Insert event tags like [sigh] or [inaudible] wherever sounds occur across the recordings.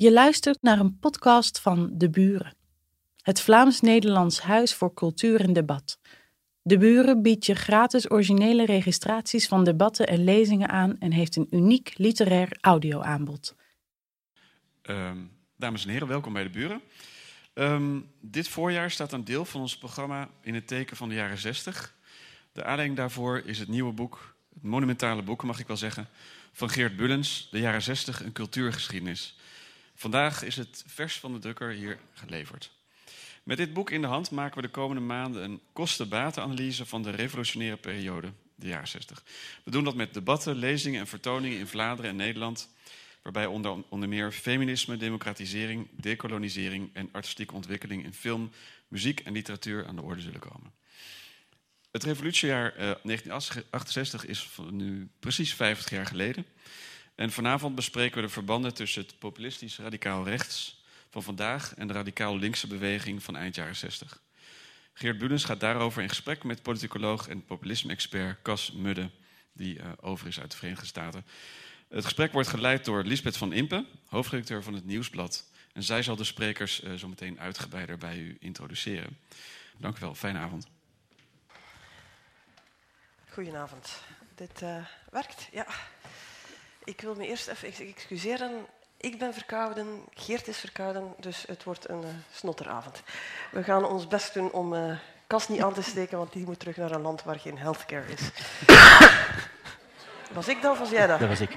Je luistert naar een podcast van De Buren, het Vlaams-Nederlands Huis voor Cultuur en Debat. De Buren biedt je gratis originele registraties van debatten en lezingen aan en heeft een uniek literair audioaanbod. Um, dames en heren, welkom bij De Buren. Um, dit voorjaar staat een deel van ons programma in het teken van de jaren 60. De aanleiding daarvoor is het nieuwe boek, het monumentale boek mag ik wel zeggen, van Geert Bullens, De jaren 60, een cultuurgeschiedenis. Vandaag is het vers van de drukker hier geleverd. Met dit boek in de hand maken we de komende maanden een kosten-batenanalyse van de revolutionaire periode, de jaren 60. We doen dat met debatten, lezingen en vertoningen in Vlaanderen en Nederland, waarbij onder, onder meer feminisme, democratisering, decolonisering en artistieke ontwikkeling in film, muziek en literatuur aan de orde zullen komen. Het revolutiejaar eh, 1968 is nu precies 50 jaar geleden. En vanavond bespreken we de verbanden tussen het populistisch radicaal rechts van vandaag en de radicaal linkse beweging van eind jaren 60. Geert Bulens gaat daarover in gesprek met politicoloog en populisme-expert Cas Mudde, die uh, over is uit de Verenigde Staten. Het gesprek wordt geleid door Lisbeth van Impe, hoofdredacteur van het Nieuwsblad. En zij zal de sprekers uh, zo meteen uitgebreider bij u introduceren. Dank u wel, fijne avond. Goedenavond. Dit uh, werkt, ja. Ik wil me eerst even excuseren. Ik ben verkouden, Geert is verkouden, dus het wordt een uh, snotteravond. We gaan ons best doen om uh, Kas niet aan te steken, want die moet terug naar een land waar geen healthcare is. was ik dan of was jij dat? Dat was ik.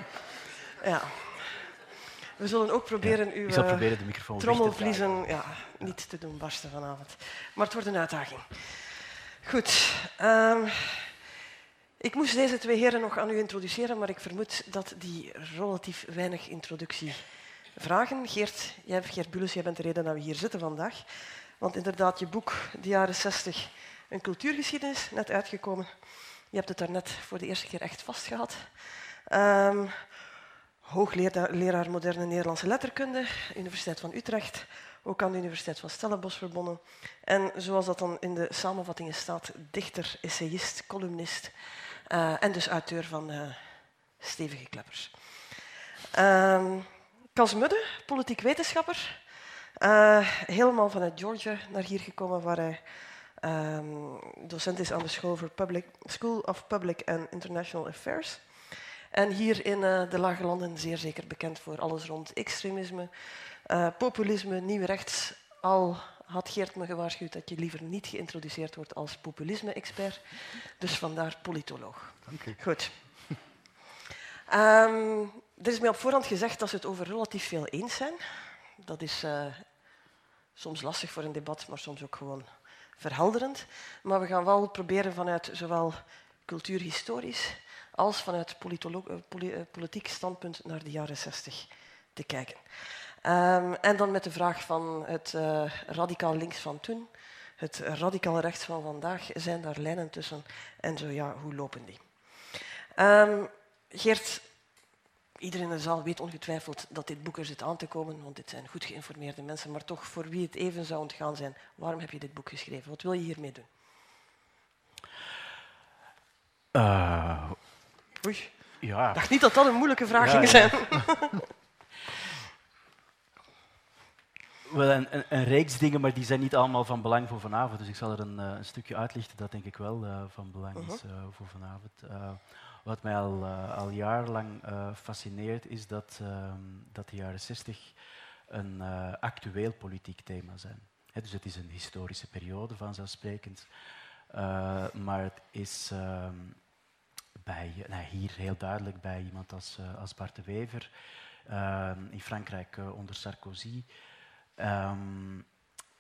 Ja. We zullen ook proberen ja, uw ik zal proberen de microfoon trommelvliezen ja, niet te doen barsten vanavond. Maar het wordt een uitdaging. Goed. Um, ik moest deze twee heren nog aan u introduceren, maar ik vermoed dat die relatief weinig introductie vragen. Geert, jij, Geert Bulles, jij bent de reden dat we hier zitten vandaag. Want inderdaad, je boek, de jaren 60, een cultuurgeschiedenis, net uitgekomen. Je hebt het daarnet voor de eerste keer echt vastgehad. Um, hoogleraar moderne Nederlandse letterkunde, Universiteit van Utrecht, ook aan de Universiteit van Stellenbosch verbonden. En zoals dat dan in de samenvattingen staat, dichter, essayist, columnist, en dus auteur van uh, Stevige Kleppers. Cas Mudde, politiek wetenschapper. Uh, helemaal vanuit Georgia naar hier gekomen, waar hij um, docent is aan de School, Public, School of Public and International Affairs. En hier in de Lage Landen zeer zeker bekend voor alles rond extremisme, populisme, nieuw rechts, al had Geert me gewaarschuwd dat je liever niet geïntroduceerd wordt als populisme-expert. Dus vandaar politoloog. Goed. Um, er is mij op voorhand gezegd dat ze het over relatief veel eens zijn. Dat is uh, soms lastig voor een debat, maar soms ook gewoon verhelderend. Maar we gaan wel proberen vanuit zowel cultuurhistorisch als vanuit politiek standpunt naar de jaren 60 te kijken. Um, en dan met de vraag van het uh, radicaal links van toen, het radicaal rechts van vandaag, zijn daar lijnen tussen? En zo ja, hoe lopen die? Um, Geert, iedereen in de zaal weet ongetwijfeld dat dit boek er zit aan te komen, want dit zijn goed geïnformeerde mensen, maar toch voor wie het even zou ontgaan zijn, waarom heb je dit boek geschreven? Wat wil je hiermee doen? Uh, Oei. Ja. Ik dacht niet dat dat een moeilijke vraag Ja, ging ja. [laughs] [laughs] zijn. Wel, een, een, een reeks dingen, maar die zijn niet allemaal van belang voor vanavond. Dus ik zal er een, uh, een stukje uitlichten dat denk ik wel uh, van belang is uh, voor vanavond. Uh, wat mij al, al jarenlang fascineert, is dat, ehm, dat de jaren 60 een actueel politiek thema zijn. He, dus het is een historische periode, vanzelfsprekend. maar het is ehm, bij, nou, hier heel duidelijk bij iemand als, als Bart de Wever, ehm, in Frankrijk onder Sarkozy. Um,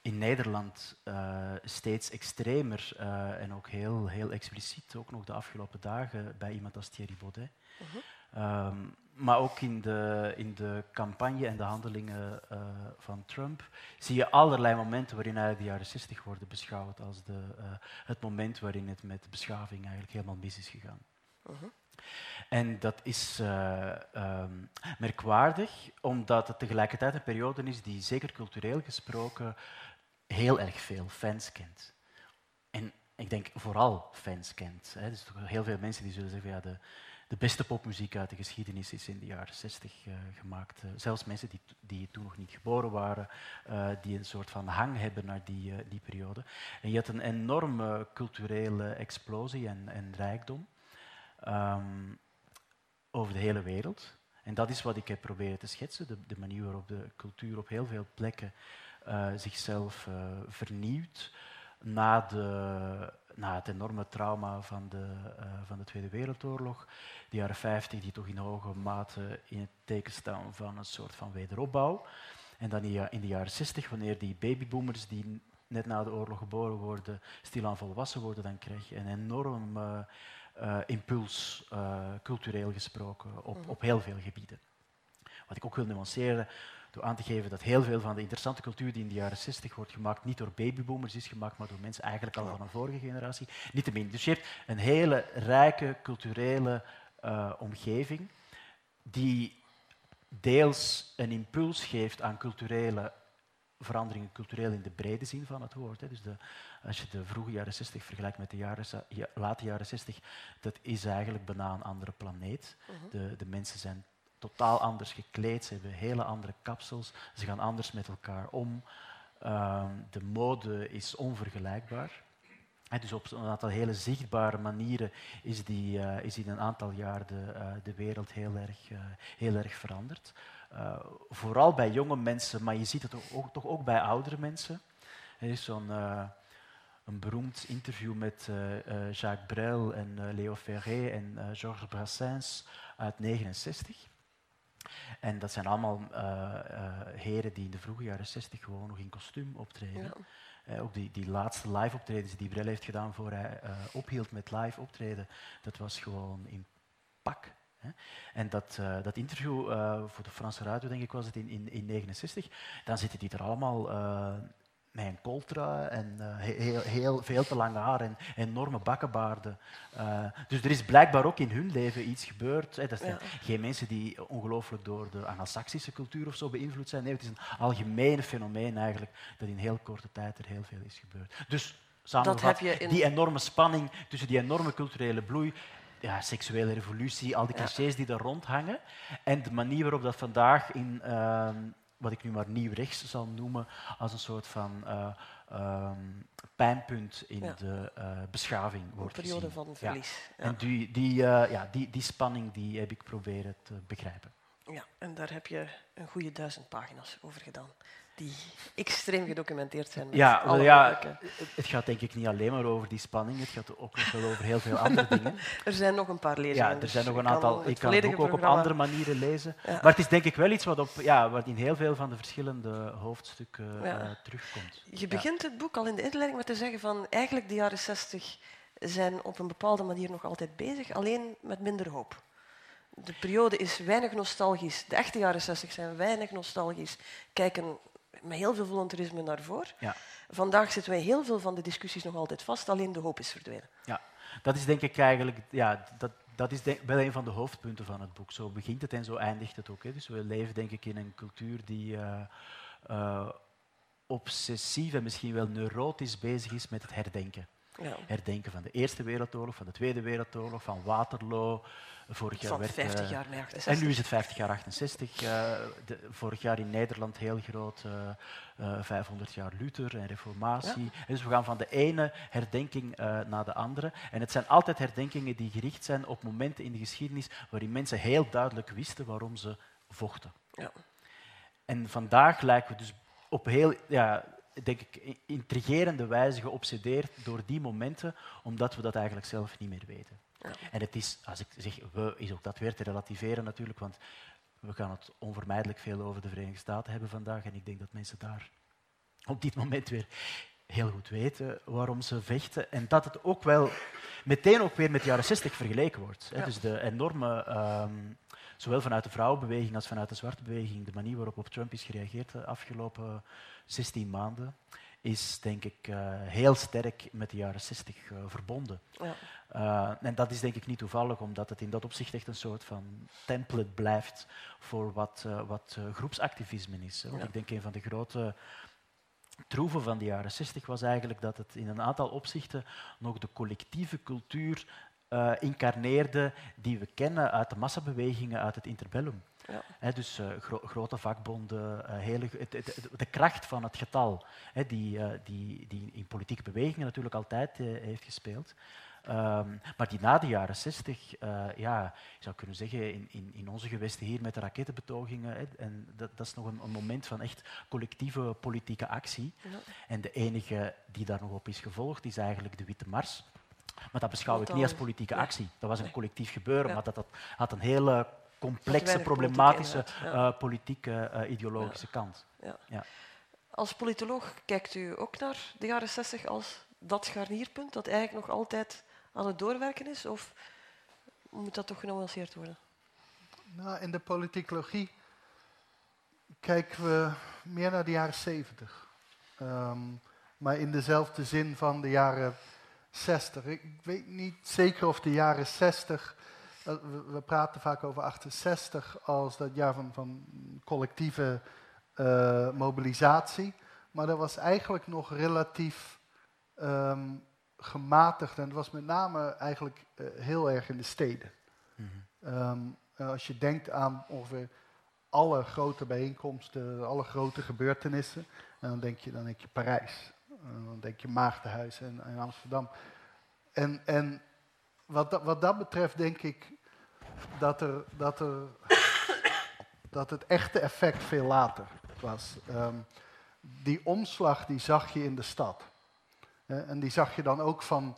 in Nederland uh, steeds extremer uh, en ook heel, heel expliciet, ook nog de afgelopen dagen bij iemand als Thierry Baudet. -huh. um, maar ook in de, in de campagne en de handelingen uh, van Trump zie je allerlei momenten waarin eigenlijk de jaren 60 worden beschouwd als de, het moment waarin het met beschaving eigenlijk helemaal mis is gegaan. -huh. En dat is uh, um, merkwaardig, omdat het tegelijkertijd een periode is die, zeker cultureel gesproken, heel erg veel fans kent. En ik denk vooral fans kent. Hè. Dus heel veel mensen die zullen zeggen, ja, de, de beste popmuziek uit de geschiedenis is in de jaren 60 gemaakt. zelfs mensen die, die toen nog niet geboren waren, die een soort van hang hebben naar die, die periode. En je had een enorme culturele explosie en, en rijkdom ehm, over de hele wereld. En dat is wat ik heb proberen te schetsen, de, de manier waarop de cultuur op heel veel plekken uh, zichzelf uh, vernieuwt na, de, na het enorme trauma van de, uh, van de Tweede Wereldoorlog. De jaren 50 die toch in hoge mate in het teken staan van een soort van wederopbouw. En dan in de jaren 60, wanneer die babyboomers die net na de oorlog geboren worden, stilaan volwassen worden, dan krijg je een enorm uh, impuls, uh, cultureel gesproken, op, mhm. op heel veel gebieden. Wat ik ook wil nuanceren, door aan te geven dat heel veel van de interessante cultuur die in de jaren 60 wordt gemaakt, niet door babyboomers is gemaakt, maar door mensen eigenlijk al van een vorige generatie. Niettemin. Dus je hebt een hele rijke culturele uh, omgeving die deels een impuls geeft aan culturele veranderingen, cultureel in de brede zin van het woord. Hè. Dus de, als je de vroege jaren 60 vergelijkt met de jaren, late jaren 60, dat is eigenlijk bijna een andere planeet. Mhm. de, de mensen zijn totaal anders gekleed, ze hebben hele andere kapsels, ze gaan anders met elkaar om. Ehm, de mode is onvergelijkbaar. dus op een aantal hele zichtbare manieren is, die, uh, is in een aantal jaar de, uh, de wereld heel erg, uh, heel erg veranderd. vooral bij jonge mensen, maar je ziet het ook, toch ook bij oudere mensen. Er is zo'n een beroemd interview met Jacques Brel en Léo Ferré en Georges Brassens uit 1969. En dat zijn allemaal uh, heren die in de vroege jaren 60 gewoon nog in kostuum optreden. Ja. Uh, ook die, die laatste live optredens die Brel heeft gedaan voor hij ophield met live optreden, dat was gewoon in pak. Hè. En dat, dat interview voor de Franse radio, denk ik, was het in 1969. In, in dan zitten die er allemaal een coltra en uh, heel, heel, veel te lang haar en enorme bakkenbaarden. Uh, dus er is blijkbaar ook in hun leven iets gebeurd. Hè. Dat zijn ja. geen mensen die ongelooflijk door de Anglo-Saxische cultuur of zo beïnvloed zijn. Nee, het is een algemeen fenomeen eigenlijk dat in heel korte tijd er heel veel is gebeurd. Dus samengevat, in... die enorme spanning tussen die enorme culturele bloei ja, seksuele revolutie, al die clichés die daar rondhangen. En de manier waarop dat vandaag in, uh, wat ik nu maar nieuw rechts zal noemen, als een soort van uh, um, pijnpunt in de uh, beschaving wordt Een periode van verlies. Ja. En die, die, uh, ja, die, die spanning die heb ik proberen te begrijpen. Ja, en daar heb je een goede duizend pagina's over gedaan die extreem gedocumenteerd zijn. Ja, wel, ja het gaat denk ik niet alleen maar over die spanning, het gaat ook nog wel over heel veel andere [laughs] dingen. Er zijn nog een paar lezingen. Ja, er zijn nog een aantal. Ik kan het ook, ook op andere manieren lezen. Maar het is denk ik wel iets wat, op, ja, wat in heel veel van de verschillende hoofdstukken ja. uh, terugkomt. Je begint het boek al in de inleiding met te zeggen van eigenlijk de jaren 60 zijn op een bepaalde manier nog altijd bezig, alleen met minder hoop. De periode is weinig nostalgisch. De echte jaren 60 zijn weinig nostalgisch. Kijken met heel veel voluntarisme naar voren. Ja. Vandaag zitten wij heel veel van de discussies nog altijd vast, alleen de hoop is verdwenen. Ja, dat is denk ik eigenlijk, ja, dat, dat is denk, wel een van de hoofdpunten van het boek. Zo begint het en zo eindigt het ook. Hè. Dus we leven denk ik in een cultuur die uh, uh, obsessief en misschien wel neurotisch bezig is met het herdenken. Ja. Herdenken van de Eerste Wereldoorlog, van de Tweede Wereldoorlog, van Waterloo, Vorig jaar werd, 50 eh, jaar 68. En nu is het 50 jaar 68. Uh, de, vorig jaar in Nederland heel groot, uh, uh, 500 jaar Luther en Reformatie. Ja. Dus we gaan van de ene herdenking naar de andere. En het zijn altijd herdenkingen die gericht zijn op momenten in de geschiedenis waarin mensen heel duidelijk wisten waarom ze vochten. Ja. En vandaag lijken we dus op heel ja, denk ik, intrigerende wijze geobsedeerd door die momenten, omdat we dat eigenlijk zelf niet meer weten. En het is, als ik zeg we, is ook dat weer te relativeren natuurlijk, want we gaan het onvermijdelijk veel over de Verenigde Staten hebben vandaag en ik denk dat mensen daar op dit moment weer heel goed weten waarom ze vechten en dat het ook wel meteen ook weer met de jaren 60 vergeleken wordt. Hè. Dus de enorme, um, zowel vanuit de vrouwenbeweging als vanuit de zwarte beweging, de manier waarop op Trump is gereageerd de afgelopen 16 maanden, is denk ik uh, heel sterk met de jaren 60 uh, eh, verbonden. Ja. Uh, en dat is denk ik niet toevallig, omdat het in dat opzicht echt een soort van template blijft voor wat, wat groepsactivisme is. Want ja. ik denk een van de grote troeven van de jaren 60 was eigenlijk dat het in een aantal opzichten nog de collectieve cultuur uh, incarneerde die we kennen uit de massabewegingen uit het interbellum. Ja. dus uh, gro grote vakbonden, uh, hele, de kracht van het getal, die, die, die in politieke bewegingen natuurlijk altijd heeft gespeeld. Um, maar die na de jaren 60, uh, ja, je zou kunnen zeggen, in, in, in, onze gewesten hier met de rakettenbetogingen, en dat, dat, is nog een, een, moment van echt collectieve politieke actie. Ja. En de enige die daar nog op is gevolgd, is eigenlijk de Witte Mars. Maar dat beschouw ik niet als politieke actie. Dat was een collectief gebeuren, maar dat, dat had een hele complexe, problematische uh, politieke, uh, ideologische kant. Ja. Als politoloog kijkt u ook naar de jaren 60 als dat scharnierpunt, dat eigenlijk nog altijd aan het doorwerken is? Of moet dat toch genuanceerd worden? Nou, in de politicologie kijken we meer naar de jaren 70. Um, maar in dezelfde zin van de jaren 60. Ik weet niet zeker of de jaren 60. Uh, we, praten vaak over 68 als dat jaar van, van collectieve uh, mobilisatie. Maar dat was eigenlijk nog relatief um, gematigd. En het was met name eigenlijk uh, heel erg in de steden. Mm -hmm. um, als je denkt aan ongeveer alle grote bijeenkomsten, alle grote gebeurtenissen, en dan denk je, dan denk je Parijs. En dan denk je Maagdenhuis en, en Amsterdam. En, en wat, dat, wat dat betreft denk ik dat, er, dat, er, dat het echte effect veel later was. Um, die omslag die zag je in de stad. Uh, en die zag je dan ook van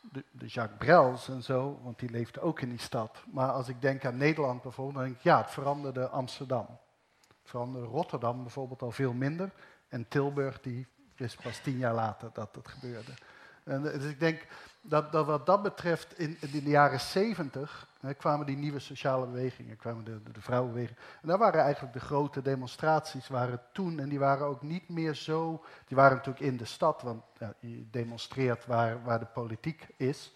de, de, Jacques Brels en zo, want die leefde ook in die stad. Maar als ik denk aan Nederland bijvoorbeeld, dan denk ik, ja, het veranderde Amsterdam. Het veranderde Rotterdam bijvoorbeeld al veel minder. En Tilburg, die wist pas tien jaar later dat het gebeurde. En, dus ik denk dat, dat wat dat betreft, in, in de jaren zeventig kwamen die nieuwe sociale bewegingen, kwamen de, de, vrouwenbeweging. En daar waren eigenlijk de grote demonstraties waren toen. En die waren ook niet meer zo. Die waren natuurlijk in de stad, want ja, je demonstreert waar, waar de politiek is.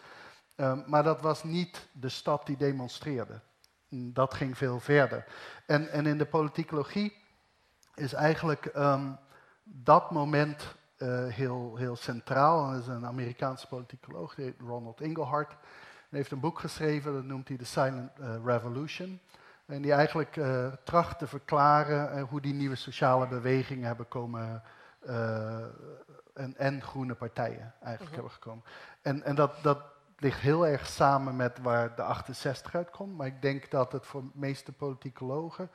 Um, maar dat was niet de stad die demonstreerde. Dat ging veel verder. En, en in de politicologie is eigenlijk um, dat moment uh, heel, heel centraal. Dat is een Amerikaanse politicoloog, die heet Ronald Inglehart. Hij heeft een boek geschreven, dat noemt hij The Silent uh, Revolution. En die eigenlijk uh, tracht te verklaren hoe die nieuwe sociale bewegingen hebben komen. en, en groene partijen eigenlijk -huh. hebben gekomen. En, en dat, dat ligt heel erg samen met waar de 68 uitkomt. Maar ik denk dat het voor de meeste politicologen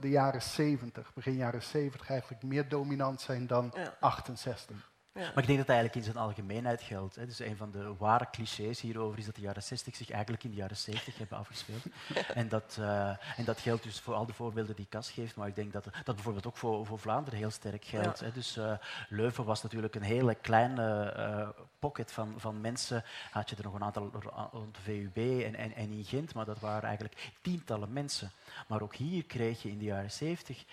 de jaren 70, begin jaren 70 eigenlijk meer dominant zijn dan ja. 68. Ja. Maar ik denk dat dat eigenlijk in zijn algemeenheid geldt. Hè. Dus een van de ware clichés hierover is dat de jaren 60 zich eigenlijk in de jaren 70 hebben afgespeeld. [laughs] en, dat, uh, en dat geldt dus voor al de voorbeelden die Cas geeft, maar ik denk dat dat bijvoorbeeld ook voor, voor Vlaanderen heel sterk geldt. Ja. Hè. Dus uh, Leuven was natuurlijk een hele kleine uh, pocket van, van mensen. Had je er nog een aantal rond de VUB en, en, en in Gent, maar dat waren eigenlijk tientallen mensen. Maar ook hier kreeg je in de jaren 70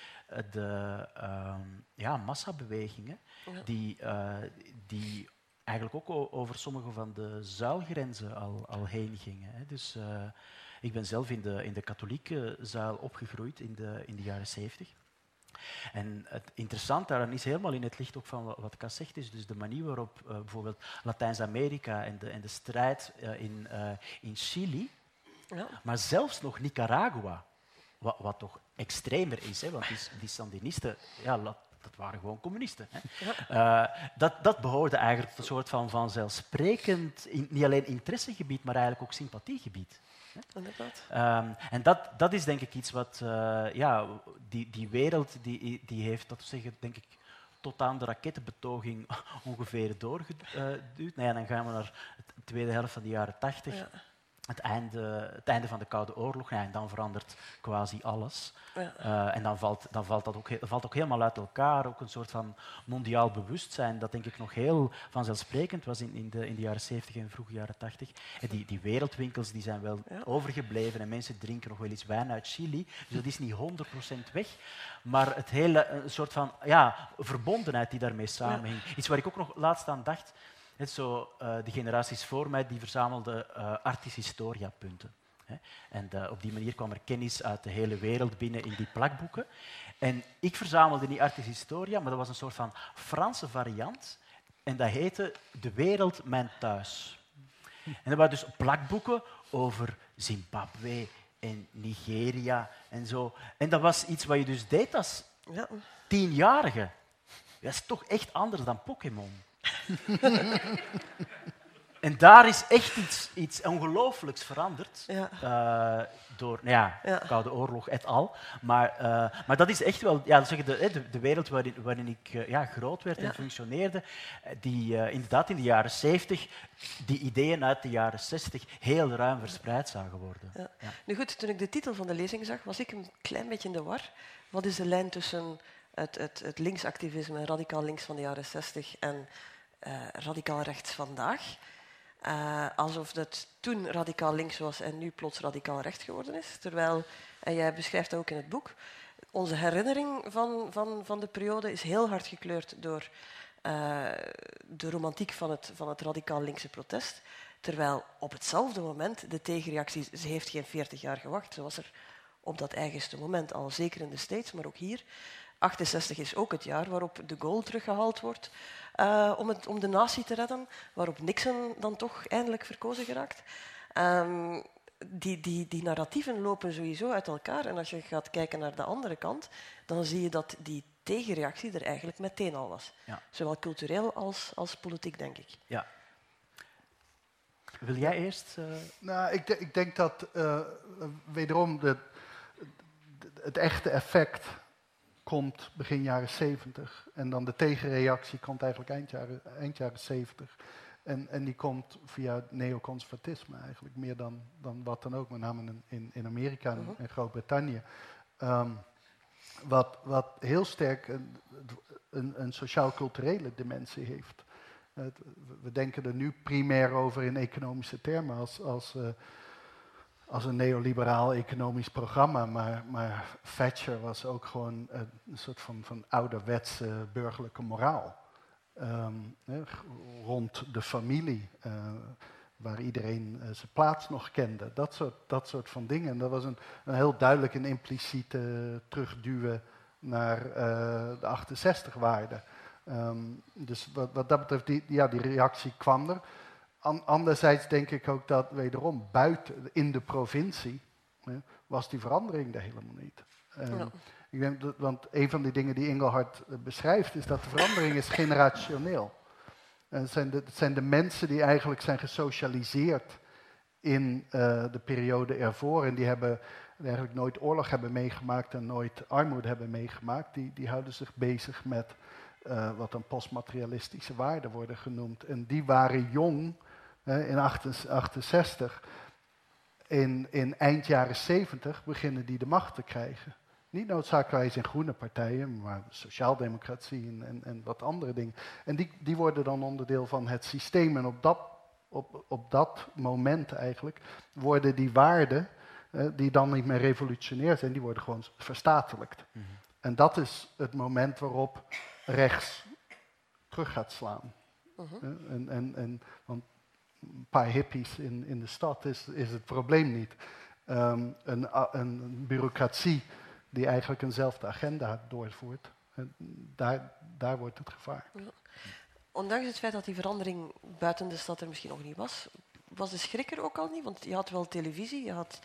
de um, ja, massabewegingen. Die, uh, die eigenlijk ook over sommige van de zuilgrenzen al, al heen gingen. Hè. Dus uh, ik ben zelf in de, in de katholieke zuil opgegroeid in de, in de jaren 70. En het interessante daaraan is helemaal in het licht ook van wat Cas zegt, is dus de manier waarop uh, bijvoorbeeld Latijns-Amerika en de, en de strijd in, in Chili, Ja. maar zelfs nog Nicaragua, wat, wat toch extremer is, hè, want die, die Sandinisten, ja, dat waren gewoon communisten. Hè. Ja. Uh, dat, dat behoorde eigenlijk tot een soort van vanzelfsprekend, in, niet alleen interessegebied, maar eigenlijk ook sympathiegebied. Um, en dat, dat is denk ik iets wat, uh, ja, die, die wereld die, die heeft, dat zeggen, denk ik, tot aan de rakettenbetoging [laughs] ongeveer doorgeduwd. Nou ja, dan gaan we naar de tweede helft van de jaren tachtig. Ja. Het einde, het einde van de Koude Oorlog, ja, en dan verandert quasi alles. Ja. Uh, en dan valt, dan valt dat ook, valt ook helemaal uit elkaar. Ook een soort van mondiaal bewustzijn dat denk ik nog heel vanzelfsprekend was in, in, de, in de jaren 70 en vroege jaren 80. En die, die wereldwinkels die zijn wel Ja. overgebleven en mensen drinken nog wel eens wijn uit Chili. Dus dat is niet 100% weg. Maar het hele een soort van ja, verbondenheid die daarmee samenhing. Iets waar ik ook nog laatst aan dacht. Net zo, eh, de generaties voor mij die verzamelden uh, artis historia punten. Hè. En eh, op die manier kwam er kennis uit de hele wereld binnen in die plakboeken. En ik verzamelde niet artis historia, maar dat was een soort van Franse variant. En dat heette De wereld mijn thuis. En er waren dus plakboeken over Zimbabwe en Nigeria en zo. En dat was iets wat je dus deed als Ja. tienjarige. Dat is toch echt anders dan Pokémon. En daar is echt iets, iets ongelooflijks veranderd. Ja. eh, door nou ja, Ja. Koude Oorlog et al. Maar, eh, maar dat is echt wel ja, zeg de, de, de wereld waarin, waarin ik eh, ja, groot werd Ja. en functioneerde, die inderdaad in de jaren 70 die ideeën uit de jaren 60 heel ruim verspreid zagen worden. Ja. Ja. Nu goed, toen ik de titel van de lezing zag, was ik een klein beetje in de war. Wat is de lijn tussen het, het, het linksactivisme, radicaal links van de jaren 60 en eh, radicaal rechts vandaag? Eh, alsof dat toen radicaal links was en nu plots radicaal rechts geworden is. Terwijl, en jij beschrijft dat ook in het boek, onze herinnering van, van, van de periode is heel hard gekleurd door eh, de romantiek van het, van het radicaal linkse protest. Terwijl op hetzelfde moment de tegenreactie, ze heeft geen 40 jaar gewacht, ze was er op dat eigenste moment al, zeker in de States, maar ook hier. 68 is ook het jaar waarop de Gaulle teruggehaald wordt eh, om, het, om de natie te redden, waarop Nixon dan toch eindelijk verkozen geraakt. Ehm, die, die, die narratieven lopen sowieso uit elkaar. En als je gaat kijken naar de andere kant, dan zie je dat die tegenreactie er eigenlijk meteen al was. Ja. Zowel cultureel als, als politiek, denk ik. Ja. Wil jij eerst? eh, Nou, ik, de- ik denk dat eh, wederom de, de- het echte effect komt begin jaren 70. En dan de tegenreactie komt eigenlijk eind jaren, eind jaren 70. En, en die komt via het neoconservatisme eigenlijk, meer dan, dan wat dan ook, met name in, in, Amerika en, en Groot-Brittannië. Ehm, wat, wat heel sterk een, een, een sociaal-culturele dimensie heeft. Het- we denken er nu primair over in economische termen als, als, eh, als een neoliberaal economisch programma. Maar, maar Thatcher was ook gewoon een, soort van, van ouderwetse burgerlijke moraal. Ehm, rond de familie, eh, waar iedereen eh, zijn plaats nog kende. Dat soort, dat soort van dingen. En dat was een, een heel duidelijk en impliciete terugduwen naar eh, de 68-waarde. Ehm, dus wat, wat dat betreft, ja, die reactie kwam er. An- anderzijds denk ik ook dat wederom buiten, in de provincie, was die verandering er helemaal niet. Ehm, Ja. ik denk dat, want een van die dingen die Engelhard eh, beschrijft, is dat de verandering is generationeel. En het, zijn de, het zijn de mensen die eigenlijk zijn gesocialiseerd in eh, de periode ervoor. En die hebben die eigenlijk nooit oorlog hebben meegemaakt en nooit armoede hebben meegemaakt. Die, die houden zich bezig met eh, wat dan postmaterialistische waarden worden genoemd. En die waren jong eh, in 68. In, in eind jaren 70 beginnen die de macht te krijgen. Niet noodzakelijkerwijs in groene partijen, maar sociaaldemocratie en, en, en wat andere dingen. En die, die worden dan onderdeel van het systeem. En op dat, op, op dat moment eigenlijk worden die waarden, eh, die dan niet meer revolutionair zijn, die worden gewoon verstatelijkt. En dat is het moment waarop rechts terug gaat slaan. Mhm. En, en, en, want een paar hippies in, in de stad is, is het probleem niet. Ehm, een, een bureaucratie die eigenlijk eenzelfde agenda doorvoert, daar, daar wordt het gevaar. Ondanks het feit dat die verandering buiten de stad er misschien nog niet was, was de schrik er ook al niet? Want je had wel televisie, je had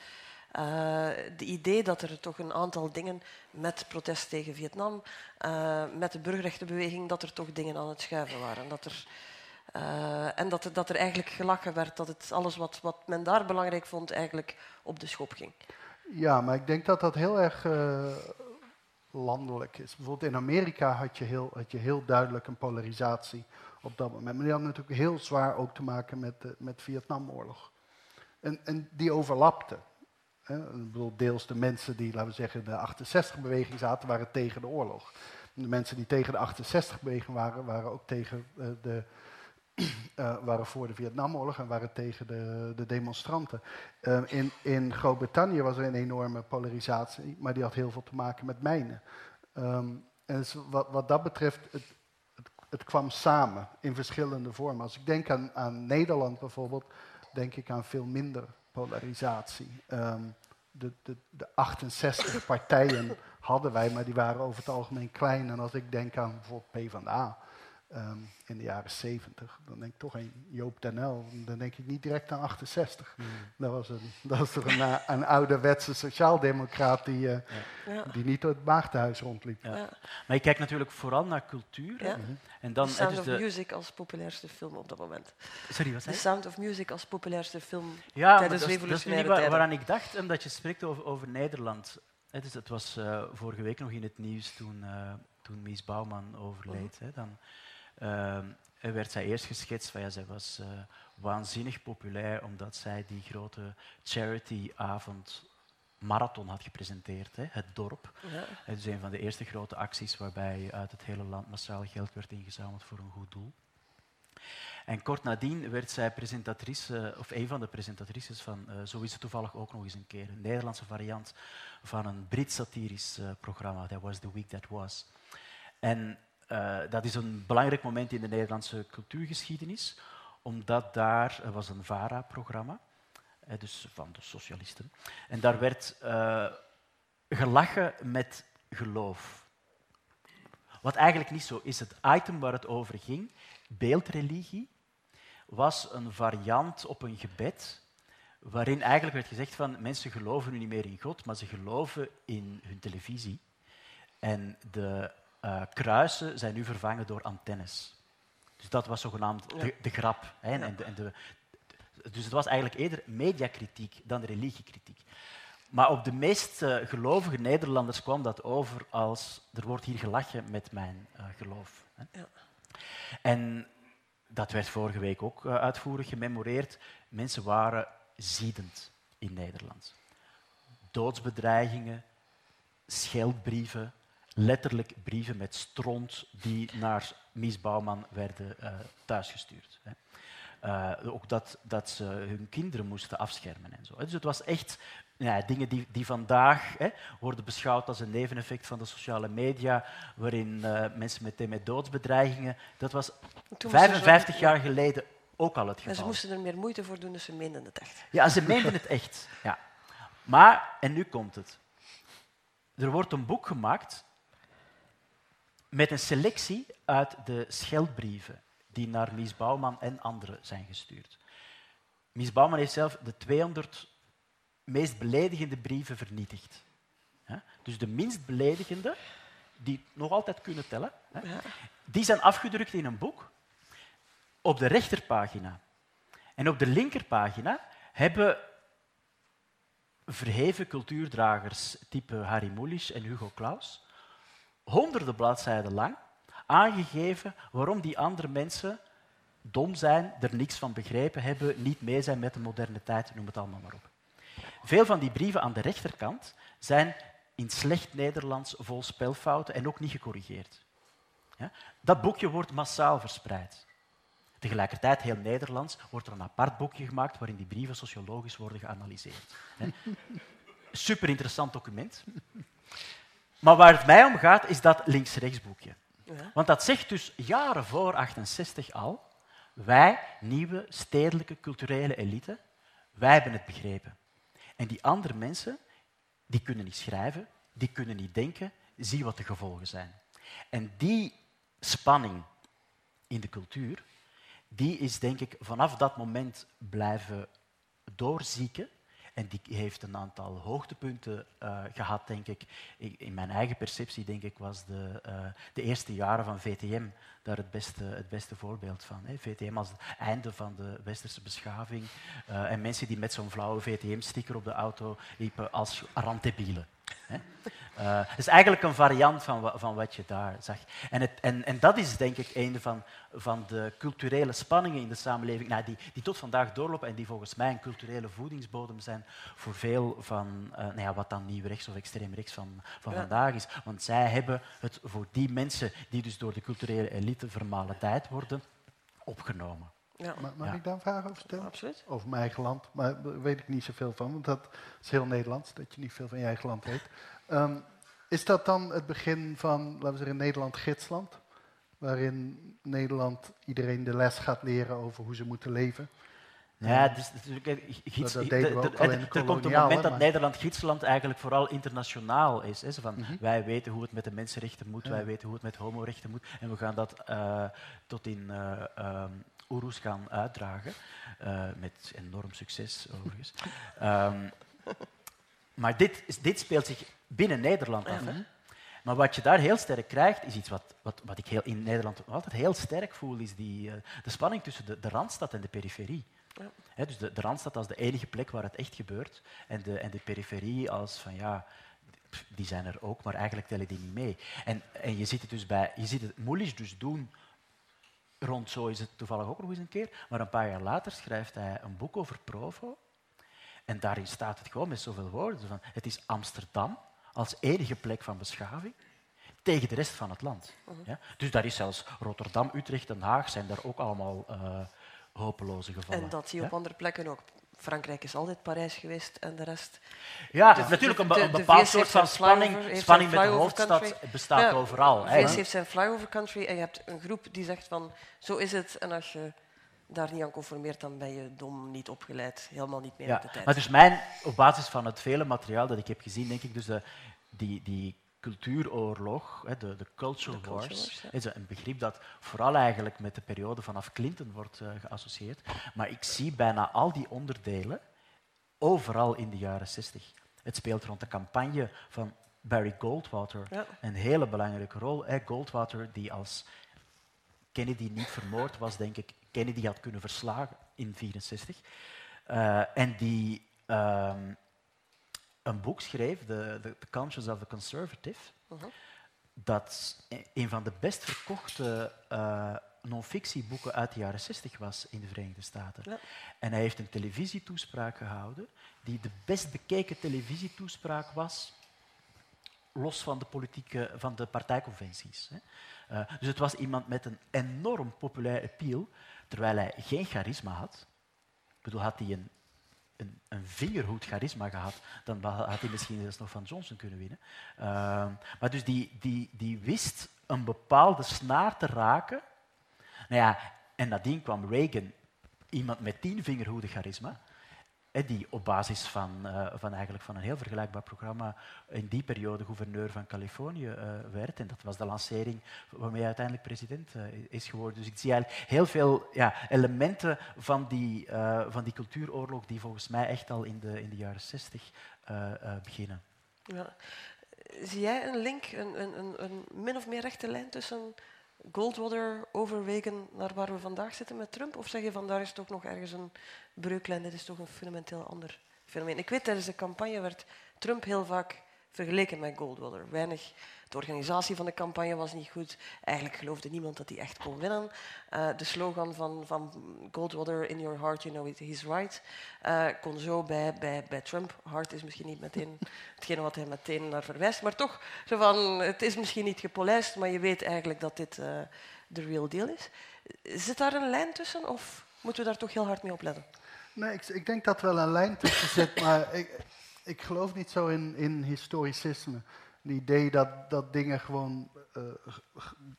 eh de idee dat er toch een aantal dingen met protest tegen Vietnam, eh, met de burgerrechtenbeweging, dat er toch dingen aan het schuiven waren. Dat er, eh, en dat er, dat er eigenlijk gelachen werd, dat het alles wat, wat men daar belangrijk vond eigenlijk op de schop ging. Ja, maar ik denk dat dat heel erg eh, landelijk is. Bijvoorbeeld in Amerika had je, heel, had je heel duidelijk een polarisatie op dat moment. Maar die had natuurlijk heel zwaar ook te maken met de met Vietnamoorlog. En, en die overlapte. Hè. Ik bedoel, deels de mensen die, laten we zeggen, de 68-beweging zaten, waren tegen de oorlog. De mensen die tegen de 68-beweging waren, waren ook tegen eh, de, eh, waren voor de Vietnamoorlog en waren tegen de, de demonstranten. Eh, in, in Groot-Brittannië was er een enorme polarisatie, maar die had heel veel te maken met mijnen. Ehm, en dus wat, wat dat betreft, het, het, kwam samen in verschillende vormen. Als ik denk aan, aan Nederland bijvoorbeeld, denk ik aan veel minder polarisatie. Ehm, de, de, de 68 partijen hadden wij, maar die waren over het algemeen klein. En als ik denk aan bijvoorbeeld PvdA, ehm, in de jaren 70. Dan denk ik toch aan Joop den Uyl. Dan denk ik niet direct aan 68. Hmm. Dat was, een, [laughs] dat was toch een, eh, een ouderwetse sociaaldemocraat die, eh, Ja. die niet door het maagdenhuis rondliep. Ja. Ja. Maar je kijkt natuurlijk vooral naar cultuur. Ja. Mhm. En dan, The Sound dus of de, Music als populairste film op dat moment. sorry, wat The zei je? Sound of Music als populairste film. Ja, maar tijdens is, dat is niet revolutionaire wa- tijden. waaraan ik dacht, omdat je spreekt over, over Nederland. Hè, dus het was eh, vorige week nog in het nieuws toen, eh, toen Mies Bouwman overleed. Hè, dan werd zij eerst geschetst van ja, zij was eh, waanzinnig populair omdat zij die grote charityavond marathon had gepresenteerd, hè, het dorp. Ja. Het is een van de eerste grote acties waarbij uit het hele land massaal geld werd ingezameld voor een goed doel. En kort nadien werd zij presentatrice, of een van de presentatrices van, eh, zo is het toevallig ook nog eens een keer, een Nederlandse variant van een Brits satirisch eh, programma, That Was The Week That Was. En eh, dat is een belangrijk moment in de Nederlandse cultuurgeschiedenis, omdat daar, was een VARA-programma, eh, dus van de socialisten, en daar werd eh, gelachen met geloof. Wat eigenlijk niet zo is. Het item waar het over ging, beeldreligie, was een variant op een gebed waarin eigenlijk werd gezegd van mensen geloven nu niet meer in God, maar ze geloven in hun televisie. En de eh, kruisen zijn nu vervangen door antennes. Dus dat was zogenaamd de, de grap. Hè, en de, en de, dus het was eigenlijk eerder mediakritiek dan religiekritiek. Maar op de meest eh, gelovige Nederlanders kwam dat over als er wordt hier gelachen met mijn eh, geloof. Hè. Ja. En dat werd vorige week ook uitvoerig gememoreerd. Mensen waren ziedend in Nederland. Doodsbedreigingen, scheldbrieven, letterlijk brieven met stront die naar Mies Bouwman werden eh, thuisgestuurd. Hè. Eh, ook dat, dat ze hun kinderen moesten afschermen en zo. Dus het was echt ja, dingen die, die vandaag hè, worden beschouwd als een neveneffect van de sociale media, waarin eh, mensen meteen met doodsbedreigingen. Dat was Toen moesten ze- 55 jaar geleden ook al het En ze geval. moesten er meer moeite voor doen, dus ze meenden het echt. Ja, ze meenden het echt. Ja. Maar, en nu komt het. Er wordt een boek gemaakt met een selectie uit de scheldbrieven die naar Mies Bouwman en anderen zijn gestuurd. Mies Bouwman heeft zelf de 200 meest beledigende brieven vernietigd. Dus de minst beledigende, die nog altijd kunnen tellen, die zijn afgedrukt in een boek op de rechterpagina. En op de linkerpagina hebben verheven cultuurdragers type Harry Mulisch en Hugo Claus honderden bladzijden lang aangegeven waarom die andere mensen dom zijn, er niks van begrepen hebben, niet mee zijn met de moderne tijd, noem het allemaal maar op. Veel van die brieven aan de rechterkant zijn in slecht Nederlands vol spelfouten en ook niet gecorrigeerd. Ja? Dat boekje wordt massaal verspreid. Tegelijkertijd, heel Nederlands, wordt er een apart boekje gemaakt waarin die brieven sociologisch worden geanalyseerd. Super interessant document. Maar waar het mij om gaat, is dat links-rechts boekje. Ja. Want dat zegt dus jaren voor 68 al, wij, nieuwe stedelijke culturele elite, wij hebben het begrepen. En die andere mensen, die kunnen niet schrijven, die kunnen niet denken, zie wat de gevolgen zijn. En die spanning in de cultuur, die is denk ik vanaf dat moment blijven doorzieken. En die heeft een aantal hoogtepunten eh, gehad, denk ik. In mijn eigen perceptie, denk ik, was de, eh, de eerste jaren van VTM daar het beste, het beste voorbeeld van. Hè. VTM als het einde van de westerse beschaving. eh, en mensen die met zo'n flauwe VTM-sticker op de auto liepen als randdebielen. Eh, Het is eigenlijk een variant van, van wat je daar zag. En, het, en, en dat is denk ik een van, van de culturele spanningen in de samenleving, nou, die, die tot vandaag doorlopen en die volgens mij een culturele voedingsbodem zijn voor veel van eh, nou ja, wat dan nieuw rechts of extreem rechts van, van Ja. vandaag is. Want zij hebben het voor die mensen die dus door de culturele elite vermalendheid worden, opgenomen. Ja. Ma- Mag Ja. ik daar een vraag over stellen? Absoluut. Over mijn eigen land, maar daar weet ik niet zoveel van, want dat is heel Nederlands, dat je niet veel van je eigen land weet. Ehm, is dat dan het begin van, laten we zeggen, Nederland gidsland? Waarin Nederland iedereen de les gaat leren over hoe ze moeten leven? Ja, dus, natuurlijk, gids, Dat deden we ook al in de er komt een moment dat Nederland gidsland eigenlijk vooral internationaal is. Hè. Van, Mhm. Wij weten hoe het met de mensenrechten moet, Ja. wij weten hoe het met homorechten moet. En we gaan dat eh, tot in eh ehm Oeroes gaan uitdragen. eh, met enorm succes, overigens. [laughs] Ehm, maar dit, dit speelt zich binnen Nederland af. Hè. Maar wat je daar heel sterk krijgt, is iets wat, wat, wat ik heel, in Nederland altijd heel sterk voel, is die, eh, de spanning tussen de, de Randstad en de periferie. Ja. Dus de, de Randstad als de enige plek waar het echt gebeurt en de, en de periferie als van ja, die zijn er ook, maar eigenlijk tellen die niet mee. En, en je ziet het dus bij, je ziet het Moelisch dus doen, rond zo is het toevallig ook nog eens een keer, maar een paar jaar later schrijft hij een boek over Provo en daarin staat het gewoon met zoveel woorden. Van, het is Amsterdam als enige plek van beschaving tegen de rest van het land. Ja? Dus daar is zelfs Rotterdam, Utrecht, Den Haag zijn daar ook allemaal eh, hopeloze gevallen. En dat je op ja? andere plekken ook. Frankrijk is altijd Parijs geweest en de rest. Ja, de- natuurlijk een, be- de- een de bepaald soort van spanning, spanning met de hoofdstad country. bestaat Ja, overal. hè. VS heeft zijn flyover country en je hebt een groep die zegt van zo is het en als je daar niet aan conformeert, dan ben je dom, niet opgeleid, helemaal niet meer Ja, met de tijd. maar dus mijn, op basis van het vele materiaal dat ik heb gezien, denk ik dus de, die, die cultuuroorlog, hè, de, de culture De wars, culture wars, ja. is een begrip dat vooral eigenlijk met de periode vanaf Clinton wordt eh, geassocieerd. Maar ik zie bijna al die onderdelen overal in de jaren 60. Het speelt rond de campagne van Barry Goldwater Ja. een hele belangrijke rol. Hè. Goldwater, die als Kennedy niet vermoord was, denk ik, Kennedy had kunnen verslagen in 1964. Eh, en die ehm, een boek schreef, The, the, the Conscience of the Conservative, Mhm. dat een van de best verkochte eh non-fictieboeken uit de jaren 60 was in de Verenigde Staten. Ja. En hij heeft een televisietoespraak gehouden, die de best bekeken televisietoespraak was, los van de, politieke, van de partijconventies. Hè. Eh, dus het was iemand met een enorm populair appeal, terwijl hij geen charisma had. Ik bedoel, had hij een, een, een vingerhoed charisma gehad, dan had hij misschien zelfs nog van Johnson kunnen winnen. Ehm, maar dus die, die, die wist een bepaalde snaar te raken. Nou ja, en nadien kwam Reagan, iemand met tien vingerhoeden charisma, die op basis van, eh, van, eigenlijk van een heel vergelijkbaar programma in die periode gouverneur van Californië eh, werd. En dat was de lancering waarmee hij uiteindelijk president eh, is geworden. Dus ik zie eigenlijk heel veel ja, elementen van die, van die cultuuroorlog die volgens mij echt al in de, in de jaren zestig beginnen. Ja. Zie jij een link, een, een, een, min of meer rechte lijn tussen Goldwater, overwegen naar waar we vandaag zitten met Trump? Of zeg je van daar is toch nog ergens een breuklijn, dit is toch een fundamenteel ander fenomeen? Ik weet, tijdens de campagne werd Trump heel vaak vergeleken met Goldwater. Weinig, de organisatie van de campagne was niet goed. Eigenlijk geloofde niemand dat hij echt kon winnen. Eh, de slogan van, van Goldwater, in your heart you know it, he's right, eh, kon zo bij, bij, bij Trump. Hart is misschien niet meteen [laughs] hetgene wat hij meteen naar verwijst, maar toch, zo van, het is misschien niet gepolijst, maar je weet eigenlijk dat dit eh, de real deal is. Zit daar een lijn tussen of moeten we daar toch heel hard mee opletten? Nee, ik, ik denk dat wel een lijn tussen [laughs] zit, maar ik, ik geloof niet zo in, in historicisme. Het idee dat, dat dingen gewoon eh,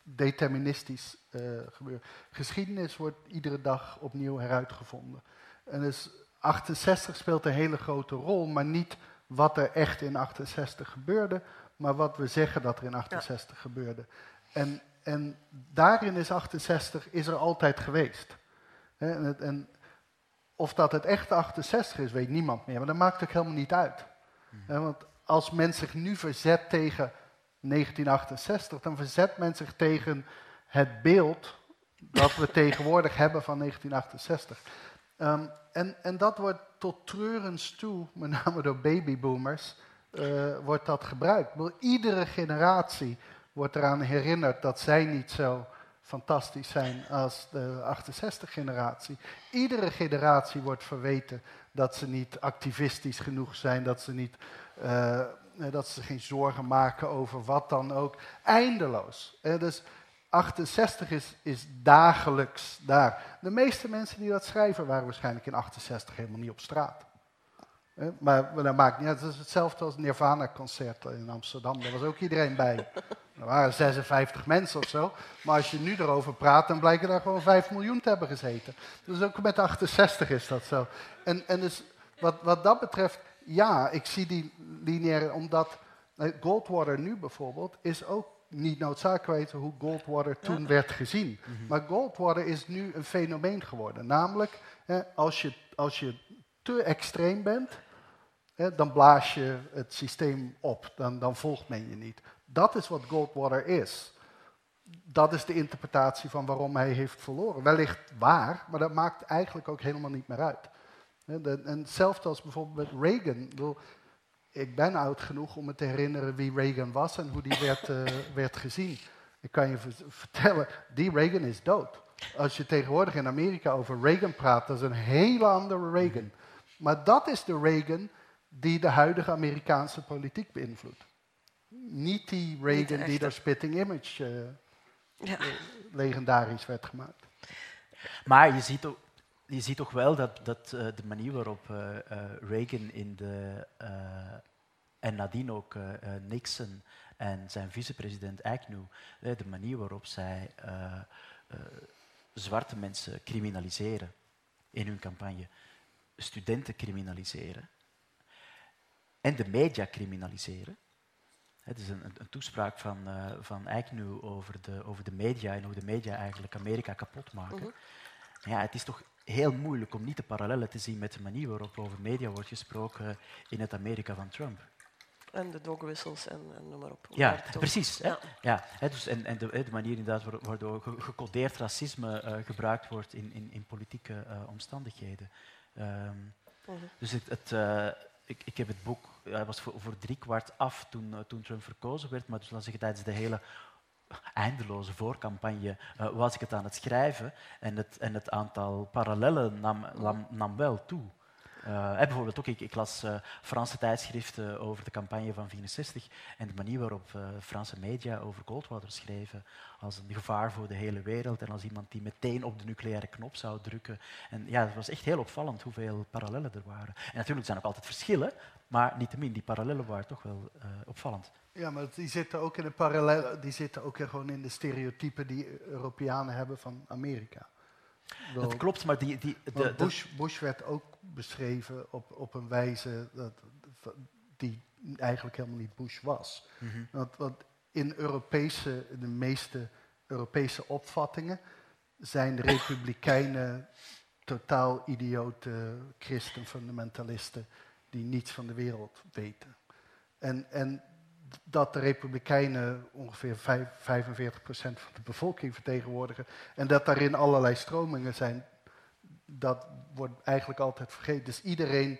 deterministisch eh, gebeuren. Geschiedenis wordt iedere dag opnieuw heruitgevonden. En dus 68 speelt een hele grote rol, maar niet wat er echt in 68 gebeurde, maar wat we zeggen dat er in 68 gebeurde. En, en daarin is 68 is er altijd geweest. En, en of dat het echte 68 is, weet niemand meer. Maar dat maakt ook helemaal niet uit. Hè, want als men zich nu verzet tegen 1968, dan verzet men zich tegen het beeld dat we [laughs] tegenwoordig hebben van 1968. Ehm, en, en dat wordt tot treurens toe, [laughs] met name door babyboomers, eh, wordt dat gebruikt. Iedere generatie wordt eraan herinnerd dat zij niet zo fantastisch zijn als de 68-generatie. Iedere generatie wordt verweten dat ze niet activistisch genoeg zijn, dat ze, niet, eh, dat ze geen zorgen maken over wat dan ook. Eindeloos. Eh, dus 68 is, is dagelijks daar. De meeste mensen die dat schrijven waren waarschijnlijk in 68 helemaal niet op straat. Eh, maar dat maakt niet uit. Is hetzelfde als Nirvana-concert in Amsterdam. Daar was ook iedereen bij. Er waren 56 mensen of zo. Maar als je nu erover praat, dan blijken daar gewoon 5 miljoen te hebben gezeten. Dus ook met 68 is dat zo. En, en dus wat, wat dat betreft, ja, ik zie die lineaire, omdat eh, Goldwater nu bijvoorbeeld is ook niet noodzakelijk weten hoe Goldwater toen werd gezien. Maar Goldwater is nu een fenomeen geworden. Namelijk, hè, als, je, als je te extreem bent, hè, dan blaas je het systeem op. Dan, dan volgt men je niet. Dat is wat Goldwater is. Dat is de interpretatie van waarom hij heeft verloren. Wellicht waar, maar dat maakt eigenlijk ook helemaal niet meer uit. En hetzelfde als bijvoorbeeld met Reagan. Ik ben oud genoeg om me te herinneren wie Reagan was en hoe die werd, eh, werd gezien. Ik kan je ver- vertellen, die Reagan is dood. Als je tegenwoordig in Amerika over Reagan praat, dat is een hele andere Reagan. Maar dat is de Reagan die de huidige Amerikaanse politiek beïnvloedt. Niet die Reagan die door Spitting Image eh, Ja. legendarisch werd gemaakt. Maar je ziet, ook, je ziet toch wel dat, dat eh, de manier waarop eh, eh, Reagan in de, eh, en nadien ook Nixon en zijn vicepresident Agnew, de manier waarop zij eh, eh, zwarte mensen criminaliseren in hun campagne, studenten criminaliseren en de media criminaliseren. Het is een, een, toespraak van, eh van over de, over de media en hoe de media eigenlijk Amerika kapot maken. Ja, het is toch heel moeilijk om niet de parallellen te zien met de manier waarop over media wordt gesproken in het Amerika van Trump. En de dogwissels en, en noem maar op. Ja, precies. Hè? Ja. Ja, hè, dus en, en de, de manier inderdaad waar- waardoor ge- gecodeerd racisme eh, gebruikt wordt in, in, in politieke eh, omstandigheden. Ehm, Mhm. dus het, het, ik, ik heb het boek, het was voor, voor kwart af toen, eh, toen Trump verkozen werd, maar dus laat zeggen, tijdens de hele eindeloze voorcampagne eh, was ik het aan het schrijven en het, en het aantal parallellen nam, nam wel toe. Eh, hè, bijvoorbeeld ook, ik, ik las eh, Franse tijdschriften over de campagne van 64 en de manier waarop eh, Franse media over Goldwater schreven als een gevaar voor de hele wereld en als iemand die meteen op de nucleaire knop zou drukken. En ja, het was echt heel opvallend hoeveel parallellen er waren. En natuurlijk zijn er ook altijd verschillen, maar niettemin, die parallellen waren toch wel eh, opvallend. Ja, maar die zitten ook in de parallel, die zitten ook gewoon in de stereotypen die Europeanen hebben van Amerika. Dat klopt, maar die... die de- Bush, Bush werd ook beschreven op, op een wijze dat, die eigenlijk helemaal niet Bush was. Mhm. Want, want in Europese, de meeste Europese opvattingen zijn de republikeinen totaal idiote christenfundamentalisten die niets van de wereld weten. En, en dat de republikeinen ongeveer vijf- 45% van de bevolking vertegenwoordigen en dat daarin allerlei stromingen zijn, dat wordt eigenlijk altijd vergeten. Dus iedereen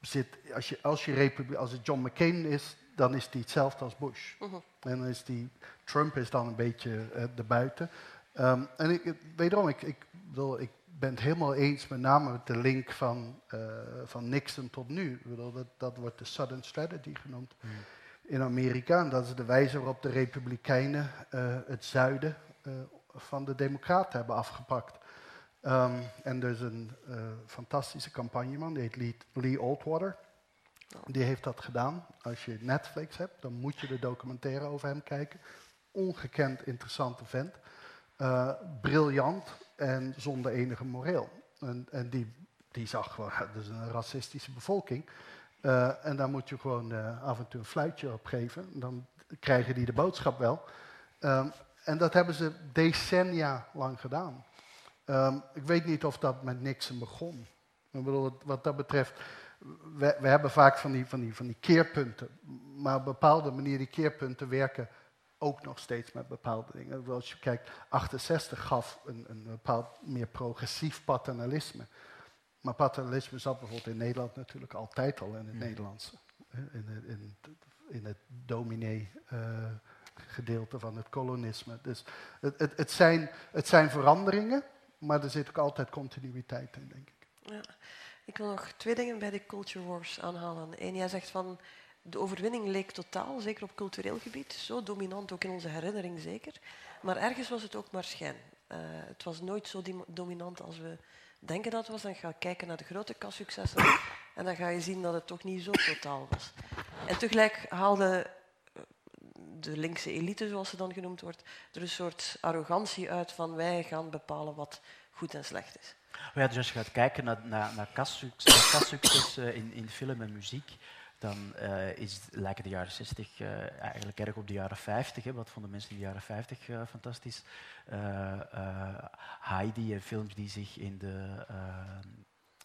zit, als, je, als, je als het John McCain is, dan is die hetzelfde als Bush. Mhm. En dan is die, Trump is dan een beetje eh, erbuiten. Ehm, en ik, wederom, ik, ik, bedoel, ik ben het helemaal eens met name met de link van, eh, van Nixon tot nu. Ik bedoel, dat, dat wordt de Southern Strategy genoemd in Amerika. En dat is de wijze waarop de Republikeinen eh, het zuiden van de Democraten hebben afgepakt. Ehm, en er is een eh, fantastische campagneman, die heet Lee, Oldwater. Die heeft dat gedaan. Als je Netflix hebt, dan moet je de documentaire over hem kijken. Ongekend interessante vent. Eh, briljant en zonder enige moreel. En, en die, die zag gewoon, [laughs] dat is een racistische bevolking. Eh, en daar moet je gewoon af en toe een fluitje op geven. Dan krijgen die de boodschap wel. Ehm, en dat hebben ze decennia lang gedaan. Ehm, ik weet niet of dat met Nixon begon. Ik bedoel, wat- dat betreft, we, we hebben vaak van die, van, die, van die keerpunten. Maar op bepaalde manier, die keerpunten werken ook nog steeds met bepaalde dingen. Als je kijkt, 68 gaf een, een bepaald meer progressief paternalisme. Maar paternalisme zat bijvoorbeeld in Nederland natuurlijk altijd al in het Nederlandse. hè, In, het- in, in het dominee eh, gedeelte van het kolonisme. Dus het, het, het, zijn, het zijn veranderingen, maar er zit ook altijd continuïteit in, denk ik. Ja. Ik wil nog twee dingen bij de culture wars aanhalen. Eén, jij zegt van de overwinning leek totaal, zeker op cultureel gebied, zo dominant, ook in onze herinnering zeker. Maar ergens was het ook maar schijn. Eh, het was nooit zo dominant als we denken dat het was. Dan ga je kijken naar de grote kassuccessen en dan ga je zien dat het toch niet zo totaal was. En tegelijk haalde de linkse elite, zoals ze dan genoemd wordt, er een soort arrogantie uit van wij gaan bepalen wat goed en slecht is. Ja, dus als je gaat kijken naar, naar, naar kassucces uh, in, in film en muziek, dan uh, is, lijken de jaren 60 uh, eh, eigenlijk erg op de jaren 50. Hè. Wat vonden mensen in de jaren 50 uh, fantastisch? Heidi en films die zich in de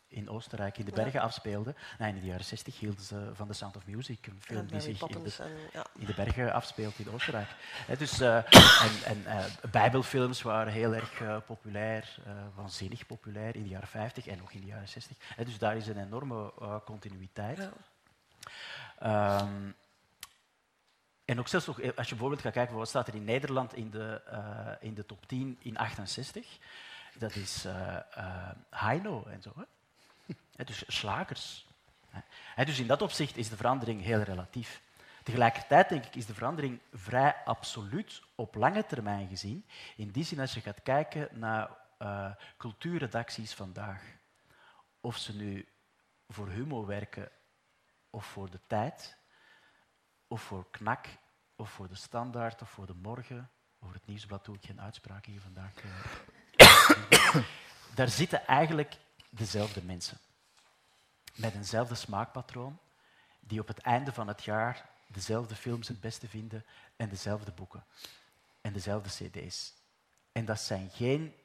in Oostenrijk in de bergen afspeelde. Nou, in de jaren 60 hielden ze van The Sound of Music, een film die zich in de, ja. in de, bergen afspeelt in Oostenrijk. dus, uh, [coughs] en, en uh, bijbelfilms waren heel erg uh, populair, waanzinnig populair in de jaren 50 en nog in de jaren 60. dus daar is een enorme continuïteit. Ja. Um, en ook zelfs nog, als je bijvoorbeeld gaat kijken, wat staat er in Nederland in de, in de top 10 in 68? Dat is Heino en zo. Hè? Dus slagers. dus in dat opzicht is de verandering heel relatief. Tegelijkertijd denk ik is de verandering vrij absoluut op lange termijn gezien. In die zin als je gaat kijken naar uh, cultuurredacties vandaag. Of ze nu voor Humo werken of voor de tijd, of voor KNAK, of voor de Standaard, of voor de Morgen. Over het nieuwsblad doe ik geen uitspraak hier vandaag. Eh. [coughs] Daar zitten eigenlijk dezelfde mensen met eenzelfde smaakpatroon, die op het einde van het jaar dezelfde films het beste vinden en dezelfde boeken en dezelfde cd's. En dat zijn geen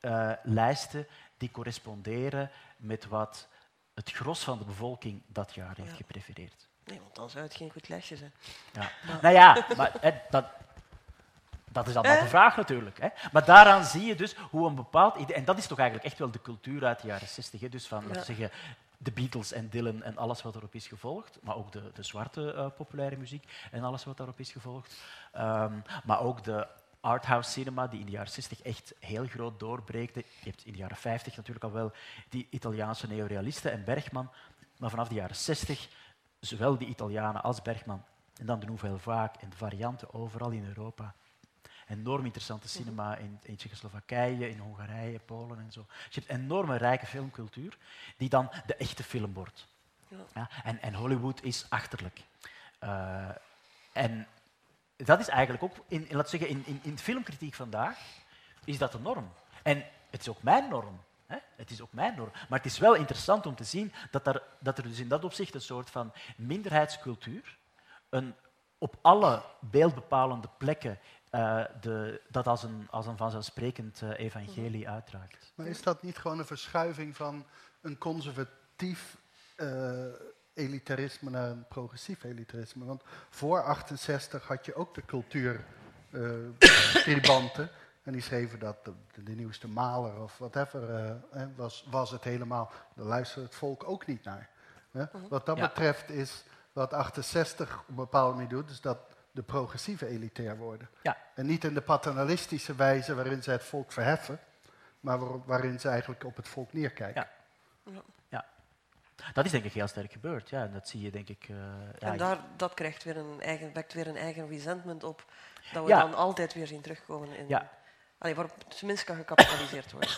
uh, lijsten die corresponderen met wat het gros van de bevolking dat jaar heeft geprefereerd. Nee, want dan zou het geen goed lijstje zijn. Ja. Nou ja, maar dat, dat is allemaal eh? de vraag natuurlijk. Hè. Maar daaraan zie je dus hoe een bepaald idee... En dat is toch eigenlijk echt wel de cultuur uit de jaren 60. Hè. Dus van, laten zeggen, de Beatles en Dylan en alles wat erop is gevolgd, maar ook de, de zwarte uh, populaire muziek en alles wat daarop is gevolgd. Um, maar ook de arthouse cinema, die in de jaren 60 echt heel groot doorbreekte. Je hebt in de jaren 50 natuurlijk al wel die Italiaanse neorealisten en Bergman, maar vanaf de jaren 60 zowel die Italianen als Bergman en dan de Nouvelle Vague en de varianten overal in Europa enorm interessante cinema in, in Tsjechoslowakije, in Hongarije, Polen en zo. Dus je hebt een enorme rijke filmcultuur die dan de echte film wordt. Ja. ja en, en, Hollywood is achterlijk. Uh, en dat is eigenlijk ook, in, in, laat zeggen, in, in, in filmkritiek vandaag, is dat de norm. En het is ook mijn norm. Hè? Het is ook mijn norm. Maar het is wel interessant om te zien dat er, dat er dus in dat opzicht een soort van minderheidscultuur, een op alle beeldbepalende plekken uh, de, dat als een, als een vanzelfsprekend uh, evangelie mhm. uitdraagt. Maar is dat niet gewoon een verschuiving van een conservatief uh, elitarisme naar een progressief elitarisme? Want voor 68 had je ook de cultuurtribanten. [coughs] en die schreven dat de, de, nieuwste maler of whatever was, was het helemaal. Daar luisterde het volk ook niet naar. Mhm. Wat dat betreft is wat 68 op een bepaalde manier doet, is dat de progressieve elitair worden. Ja. En niet in de paternalistische wijze waarin ze het volk verheffen, maar waarin ze eigenlijk op het volk neerkijken. Ja. ja. Dat is denk ik heel sterk gebeurd, ja. En dat zie je denk ik... Uh, en daar, dat krijgt weer een eigen, wekt weer een eigen resentment op, dat we dan altijd weer zien terugkomen in... Ja. Allee, waarop tenminste kan gecapitaliseerd worden.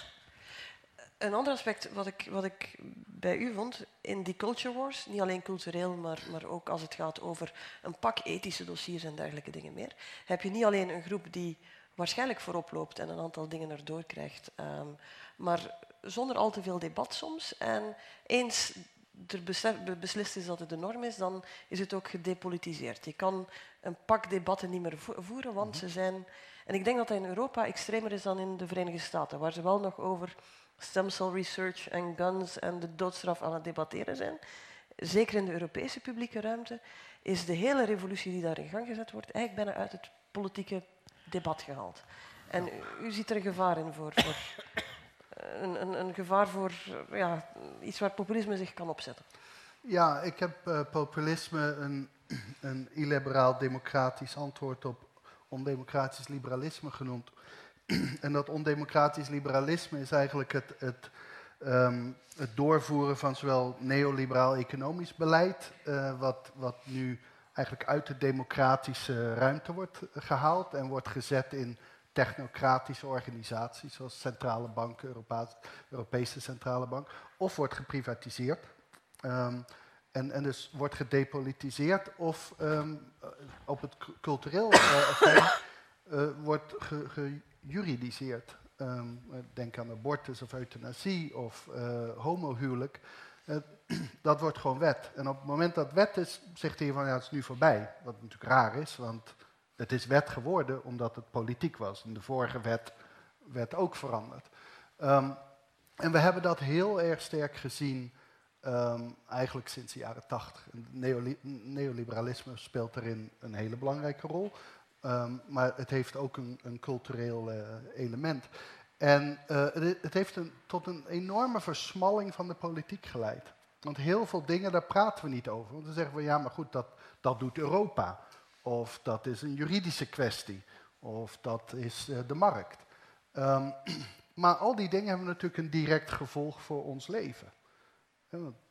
Een ander aspect wat ik, wat ik bij u vond in die culture wars, niet alleen cultureel, maar, maar ook als het gaat over een pak ethische dossiers en dergelijke dingen meer, heb je niet alleen een groep die waarschijnlijk voorop loopt en een aantal dingen erdoor krijgt, um, maar zonder al te veel debat soms. En eens er beslist is dat het de norm is, dan is het ook gedepolitiseerd. Je kan een pak debatten niet meer voeren, want mhm. ze zijn... En ik denk dat dat in Europa extremer is dan in de Verenigde Staten, waar ze wel nog over stem cell research en guns en de doodstraf aan het debatteren zijn, zeker in de Europese publieke ruimte, is de hele revolutie die daar in gang gezet wordt eigenlijk bijna uit het politieke debat gehaald. En u, ziet er een gevaar in voor, voor een, een, een, gevaar voor ja, iets waar populisme zich kan opzetten. Ja, ik heb uh, populisme een, een illiberaal democratisch antwoord op ondemocratisch liberalisme genoemd. [clears throat] en dat ondemocratisch liberalisme is eigenlijk het, het, um, het doorvoeren van zowel neoliberaal economisch beleid, uh, wat, wat nu eigenlijk uit de democratische ruimte wordt gehaald en wordt gezet in technocratische organisaties zoals centrale banken, Europese centrale bank, of wordt geprivatiseerd. Um, En, en dus wordt gedepolitiseerd of ehm, op het cultureel effect [coughs] wordt gejuridiseerd. Ehm, denk aan abortus of euthanasie of homohuwelijk. [clears throat] dat wordt gewoon wet. En op het moment dat wet is, zegt hij van ja, het is nu voorbij. Wat natuurlijk raar is, want het is wet geworden omdat het politiek was. En de vorige wet werd ook veranderd. Um, en we hebben dat heel erg sterk gezien um, eigenlijk sinds de jaren tachtig. Neoliberalisme speelt daarin een hele belangrijke rol. Um, maar het heeft ook een, een cultureel uh, element. En uh, het, heeft een, tot een enorme versmalling van de politiek geleid. Want heel veel dingen, daar praten we niet over. Want dan zeggen we, ja, maar goed, dat, dat doet Europa. Of dat is een juridische kwestie. Of dat is uh, de markt. Um, [clears throat] maar al die dingen hebben natuurlijk een direct gevolg voor ons leven.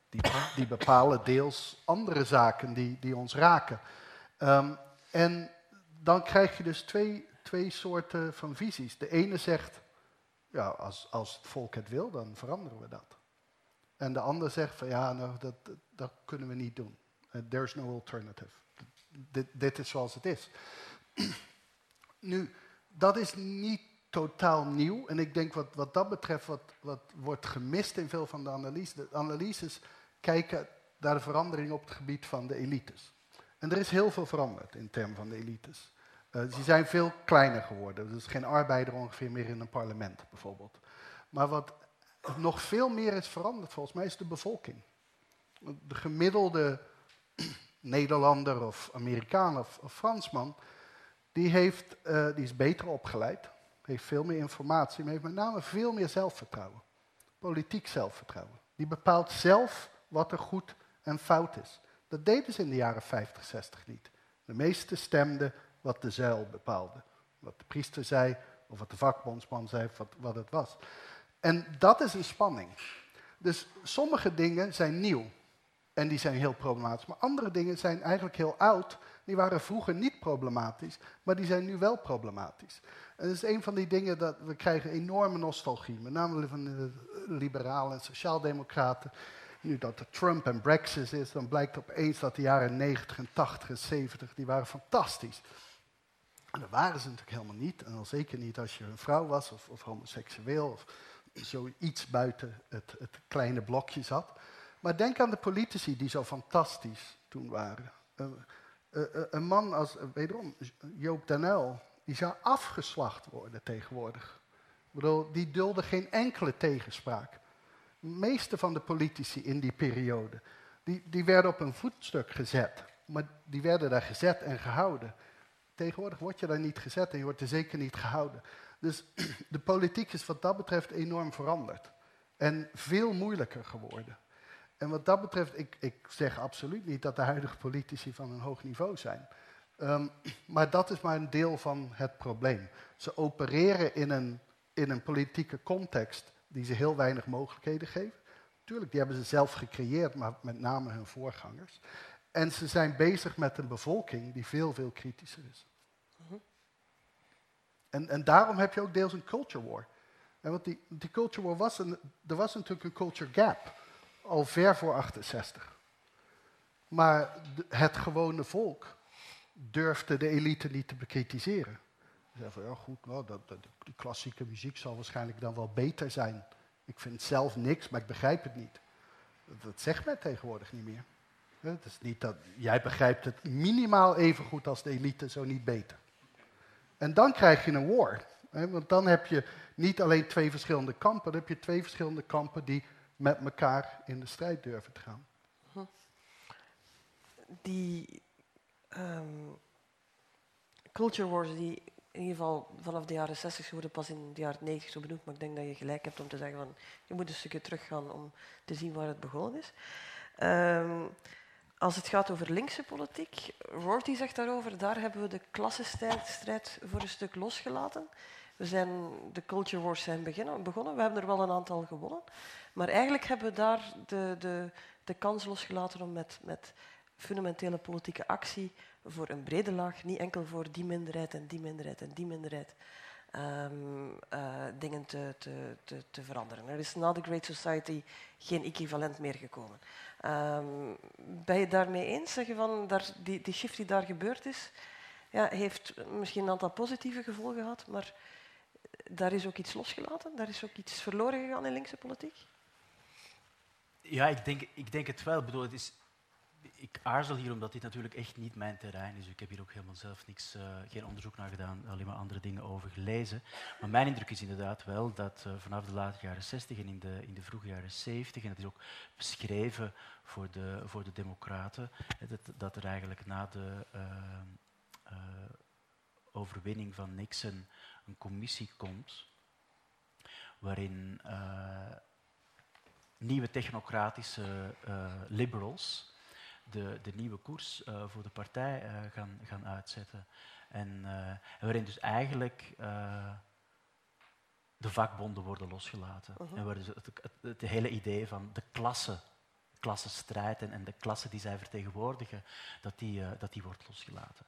Die, die bepalen deels andere zaken die, die ons raken. Um, en dan krijg je dus twee, twee soorten van visies. De ene zegt, ja, als, als het volk het wil, dan veranderen we dat. En de ander zegt van ja, nou, dat, dat kunnen we niet doen. Uh, there's no alternative. Dit, dit is zoals het is. [clears throat] nu, dat is niet totaal nieuw. En ik denk wat, wat dat betreft, wat, wat wordt gemist in veel van de analyses. De analyses kijken naar de verandering op het gebied van de elites. En er is heel veel veranderd in termen van de elites. Uh, ze zijn veel kleiner geworden. Er is geen arbeider ongeveer meer in een parlement, bijvoorbeeld. Maar wat nog veel meer is veranderd, volgens mij, is de bevolking. De gemiddelde [clears throat] Nederlander of Amerikaan of, Fransman, die, heeft, uh, die is beter opgeleid heeft veel meer informatie, maar heeft met name veel meer zelfvertrouwen. Politiek zelfvertrouwen. Die bepaalt zelf wat er goed en fout is. Dat deden ze in de jaren 50, 60 niet. De meesten stemden wat de zuil bepaalde. Wat de priester zei, of wat de vakbondsman zei, wat, wat het was. En dat is een spanning. Dus sommige dingen zijn nieuw. En die zijn heel problematisch. Maar andere dingen zijn eigenlijk heel oud. Die waren vroeger niet problematisch, maar die zijn nu wel problematisch. En dat is een van die dingen dat we krijgen enorme nostalgie. Met name van de liberalen en sociaaldemocraten. Nu dat er Trump en Brexit is, dan blijkt opeens dat de jaren 90 en 80 en 70, die waren fantastisch. En dat waren ze natuurlijk helemaal niet. En al zeker niet als je een vrouw was of, of homoseksueel of zoiets buiten het, het kleine blokje zat. Maar denk aan de politici die zo fantastisch toen waren. Een man als, wederom, Joop Danel, die zou afgeslacht worden tegenwoordig. Ik bedoel, die dulde geen enkele tegenspraak. Meeste van de politici in die periode, die, die werden op een voetstuk gezet. Maar die werden daar gezet en gehouden. Tegenwoordig word je daar niet gezet en je wordt er zeker niet gehouden. Dus [clears throat] de politiek is wat dat betreft enorm veranderd. En veel moeilijker geworden. En wat dat betreft, ik, ik zeg absoluut niet dat de huidige politici van een hoog niveau zijn. Um, [clears throat] maar dat is maar een deel van het probleem. Ze opereren in een, in een politieke context die ze heel weinig mogelijkheden geeft. Tuurlijk, die hebben ze zelf gecreëerd, maar met name hun voorgangers. En ze zijn bezig met een bevolking die veel, veel kritischer is. En, en daarom heb je ook deels een culture war. En want die, die culture war was een, er was natuurlijk een culture gap al ver voor 68. Maar het gewone volk durfde de elite niet te bekritiseren. Ze zeiden van, ja goed, nou, die klassieke muziek zal waarschijnlijk dan wel beter zijn. Ik vind zelf niks, maar ik begrijp het niet. Dat, zegt men tegenwoordig niet meer. Het is niet dat, jij begrijpt het minimaal even goed als de elite, zo niet beter. En dan krijg je een war. Want dan heb je niet alleen twee verschillende kampen, dan heb je twee verschillende kampen die met elkaar in de strijd durven te gaan. Die um, culture wars die in ieder geval vanaf de jaren 60 worden pas in de jaren 90 zo benoemd, maar ik denk dat je gelijk hebt om te zeggen van je moet een stukje teruggaan om te zien waar het begonnen is. Um, als het gaat over linkse politiek, Rorty zegt daarover, daar hebben we de klassenstrijd voor een stuk losgelaten. We zijn, de culture wars zijn begonnen, we hebben er wel een aantal gewonnen. Maar eigenlijk hebben we daar de, de, de kans losgelaten om met, met fundamentele politieke actie voor een brede laag, niet enkel voor die minderheid en die minderheid en die minderheid, ehm, eh, dingen te, te, te, veranderen. Er is na de Great Society geen equivalent meer gekomen. Um, ben je daarmee eens? Zeg je van daar, die, die shift die daar gebeurd is, ja, heeft misschien een aantal positieve gevolgen gehad, maar daar is ook iets losgelaten, daar is ook iets verloren gegaan in linkse politiek? Ja, ik denk, ik denk het wel. Ik bedoel, het is, ik aarzel hier omdat dit natuurlijk echt niet mijn terrein is. Ik heb hier ook helemaal zelf niks, uh, geen onderzoek naar gedaan, alleen maar andere dingen over gelezen. Maar mijn indruk is inderdaad wel dat uh, vanaf de late jaren 60 en in de, in de vroege jaren 70, en dat is ook beschreven voor de, voor de democraten, dat, dat er eigenlijk na de uh, overwinning van Nixon een commissie komt waarin nieuwe technocratische liberals de, de nieuwe koers uh, voor de partij uh, gaan, gaan uitzetten. En, uh, waarin dus eigenlijk de vakbonden worden losgelaten. -huh. En waar dus het, het, het, hele idee van de klasse, klassenstrijd en, en de klasse die zij vertegenwoordigen, dat die, dat die wordt losgelaten.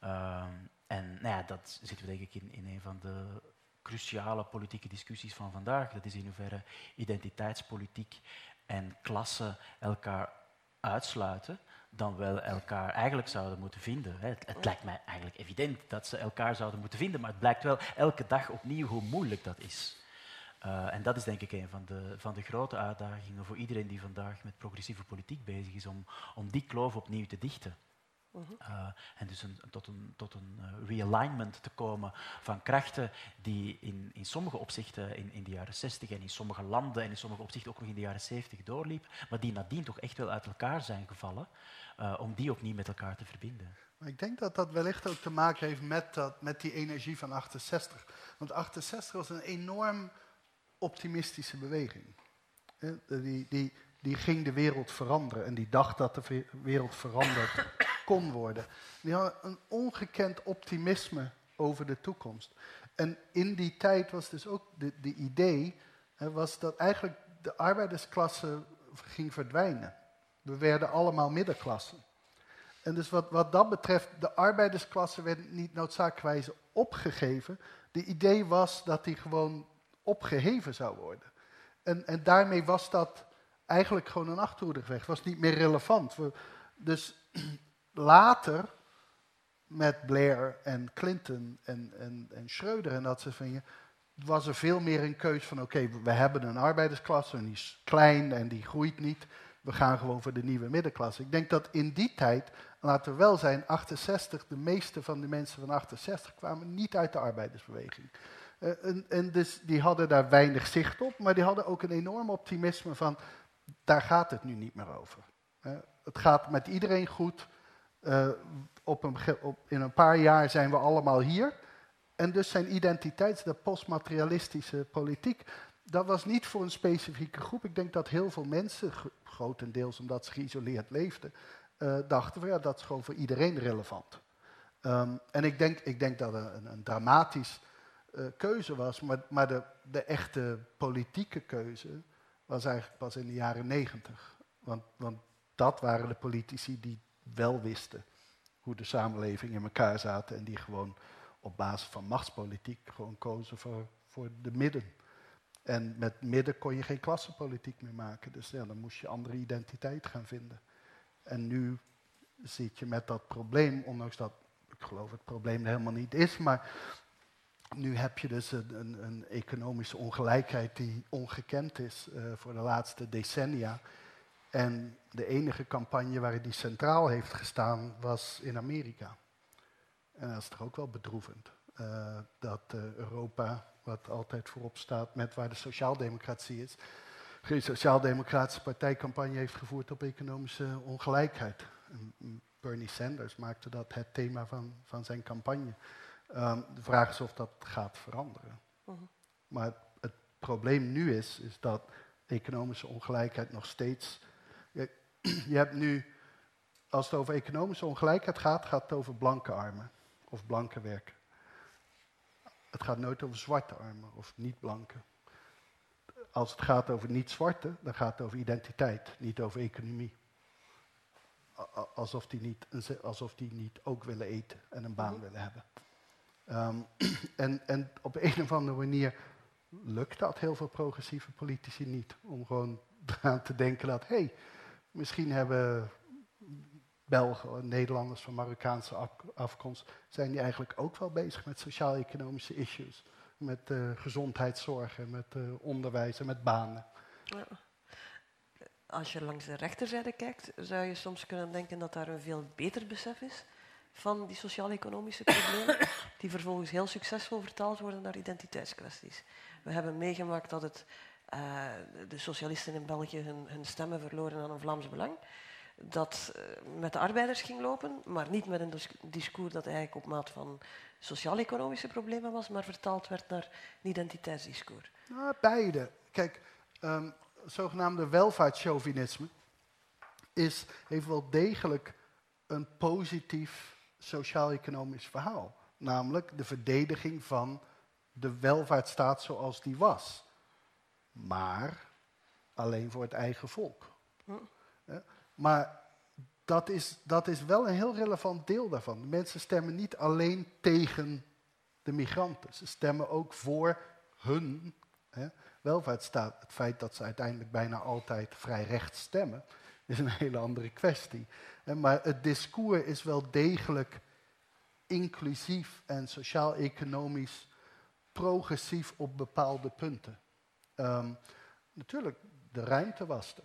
Ehm, en nou ja, dat zitten we denk ik in, in een van de cruciale politieke discussies van vandaag. Dat is in hoeverre identiteitspolitiek en klasse elkaar uitsluiten, dan wel elkaar eigenlijk zouden moeten vinden. Het, het, lijkt mij eigenlijk evident dat ze elkaar zouden moeten vinden, maar het blijkt wel elke dag opnieuw hoe moeilijk dat is. Uh, en dat is denk ik een van de, van de grote uitdagingen voor iedereen die vandaag met progressieve politiek bezig is, om, om die kloof opnieuw te dichten. Uh, en dus een, tot een, tot een uh, realignment te komen van krachten die in, in sommige opzichten in, in de jaren 60 en in sommige landen en in sommige opzichten ook nog in de jaren 70 doorliep, maar die nadien toch echt wel uit elkaar zijn gevallen, uh, om die opnieuw met elkaar te verbinden. Maar ik denk dat dat wellicht ook te maken heeft met, dat, met die energie van 68. Want 68 was een enorm optimistische beweging. Die, die, die ging de wereld veranderen en die dacht dat de wereld veranderd kon worden. Die hadden een ongekend optimisme over de toekomst. En in die tijd was dus ook de, de idee was dat eigenlijk de arbeidersklasse ging verdwijnen. We werden allemaal middenklasse. En dus wat, wat dat betreft, de arbeidersklasse werd niet noodzakelijkerwijs opgegeven. De idee was dat die gewoon opgeheven zou worden. En, en daarmee was dat eigenlijk gewoon een achterhoede was niet meer relevant. Dus [clears throat] later, met Blair en Clinton en, en, en Schreuder en dat soort dingen, was er veel meer een keus van oké, we hebben een arbeidersklasse en die is klein en die groeit niet. We gaan gewoon voor de nieuwe middenklasse. Ik denk dat in die tijd, laten we wel zijn, 68, de meeste van de mensen van 68 kwamen niet uit de arbeidersbeweging. Uh, en, en, dus die hadden daar weinig zicht op, maar die hadden ook een enorm optimisme van, daar gaat het nu niet meer over. Het gaat met iedereen goed, uh, op op, in een paar jaar zijn we allemaal hier. En dus zijn identiteits, de postmaterialistische politiek, dat was niet voor een specifieke groep. Ik denk dat heel veel mensen, grotendeels omdat ze geïsoleerd leefden, uh, dachten van ja, dat is gewoon voor iedereen relevant. Um, en ik denk, ik denk dat het een, een dramatisch uh, keuze was, maar, maar de, de, echte politieke keuze was eigenlijk pas in de jaren negentig. Want, want dat waren de politici die wel wisten hoe de samenleving in elkaar zaten en die gewoon op basis van machtspolitiek gewoon kozen voor, voor de midden. En met midden kon je geen klassenpolitiek meer maken, dus dan moest je andere identiteit gaan vinden. En nu zit je met dat probleem, ondanks dat ik geloof het probleem er helemaal niet is, maar nu heb je dus een, een, een economische ongelijkheid die ongekend is uh, voor de laatste decennia. En de enige campagne waar die centraal heeft gestaan was in Amerika. En dat is toch ook wel bedroevend. Uh, dat uh, Europa, wat altijd voorop staat met waar de sociaaldemocratie is, geen sociaaldemocratische partijcampagne heeft gevoerd op economische ongelijkheid. Bernie Sanders maakte dat het thema van, van zijn campagne. Um, de vraag is of dat gaat veranderen. Uh -huh. Maar het, het probleem nu is, is dat economische ongelijkheid nog steeds [clears throat] je hebt nu, als het over economische ongelijkheid gaat, gaat het over blanke armen of blanke werken. Het gaat nooit over zwarte armen of niet-blanke. Als het gaat over niet-zwarte, dan gaat het over identiteit, niet over economie. Alsof die niet, alsof die niet ook willen eten en een baan mhm. willen hebben. Ehm, [clears throat] en, en op [laughs] een of andere manier lukt dat heel veel progressieve politici niet. Om gewoon [laughs] eraan te denken dat, hé, hey, misschien hebben Belgen, Nederlanders van Marokkaanse afkomst, zijn die eigenlijk ook wel bezig met sociaal-economische issues. Met uh, gezondheidszorg en met uh, onderwijs en met banen. Als je langs de rechterzijde kijkt, zou je soms kunnen denken dat daar een veel beter besef is van die sociaal-economische problemen, [coughs] die vervolgens heel succesvol vertaald worden naar identiteitskwesties. We hebben meegemaakt dat het, uh, de socialisten in België hun, hun, stemmen verloren aan een Vlaams belang. Dat uh, met de arbeiders ging lopen, maar niet met een discours dat eigenlijk op maat van sociaal-economische problemen was, maar vertaald werd naar een identiteitsdiscours. Nou, beide. Kijk, um, zogenaamde welvaartschauvinisme is, heeft wel degelijk een positief sociaal-economisch verhaal. Namelijk de verdediging van de welvaartsstaat zoals die was. Maar alleen voor het eigen volk. Maar dat is, dat is wel een heel relevant deel daarvan. De mensen stemmen niet alleen tegen de migranten. Ze stemmen ook voor hun hè, welvaartsstaat. Het feit dat ze uiteindelijk bijna altijd vrij recht stemmen, is een hele andere kwestie. Maar het discours is wel degelijk inclusief en sociaal-economisch progressief op bepaalde punten. Ehm, natuurlijk, de ruimte was er.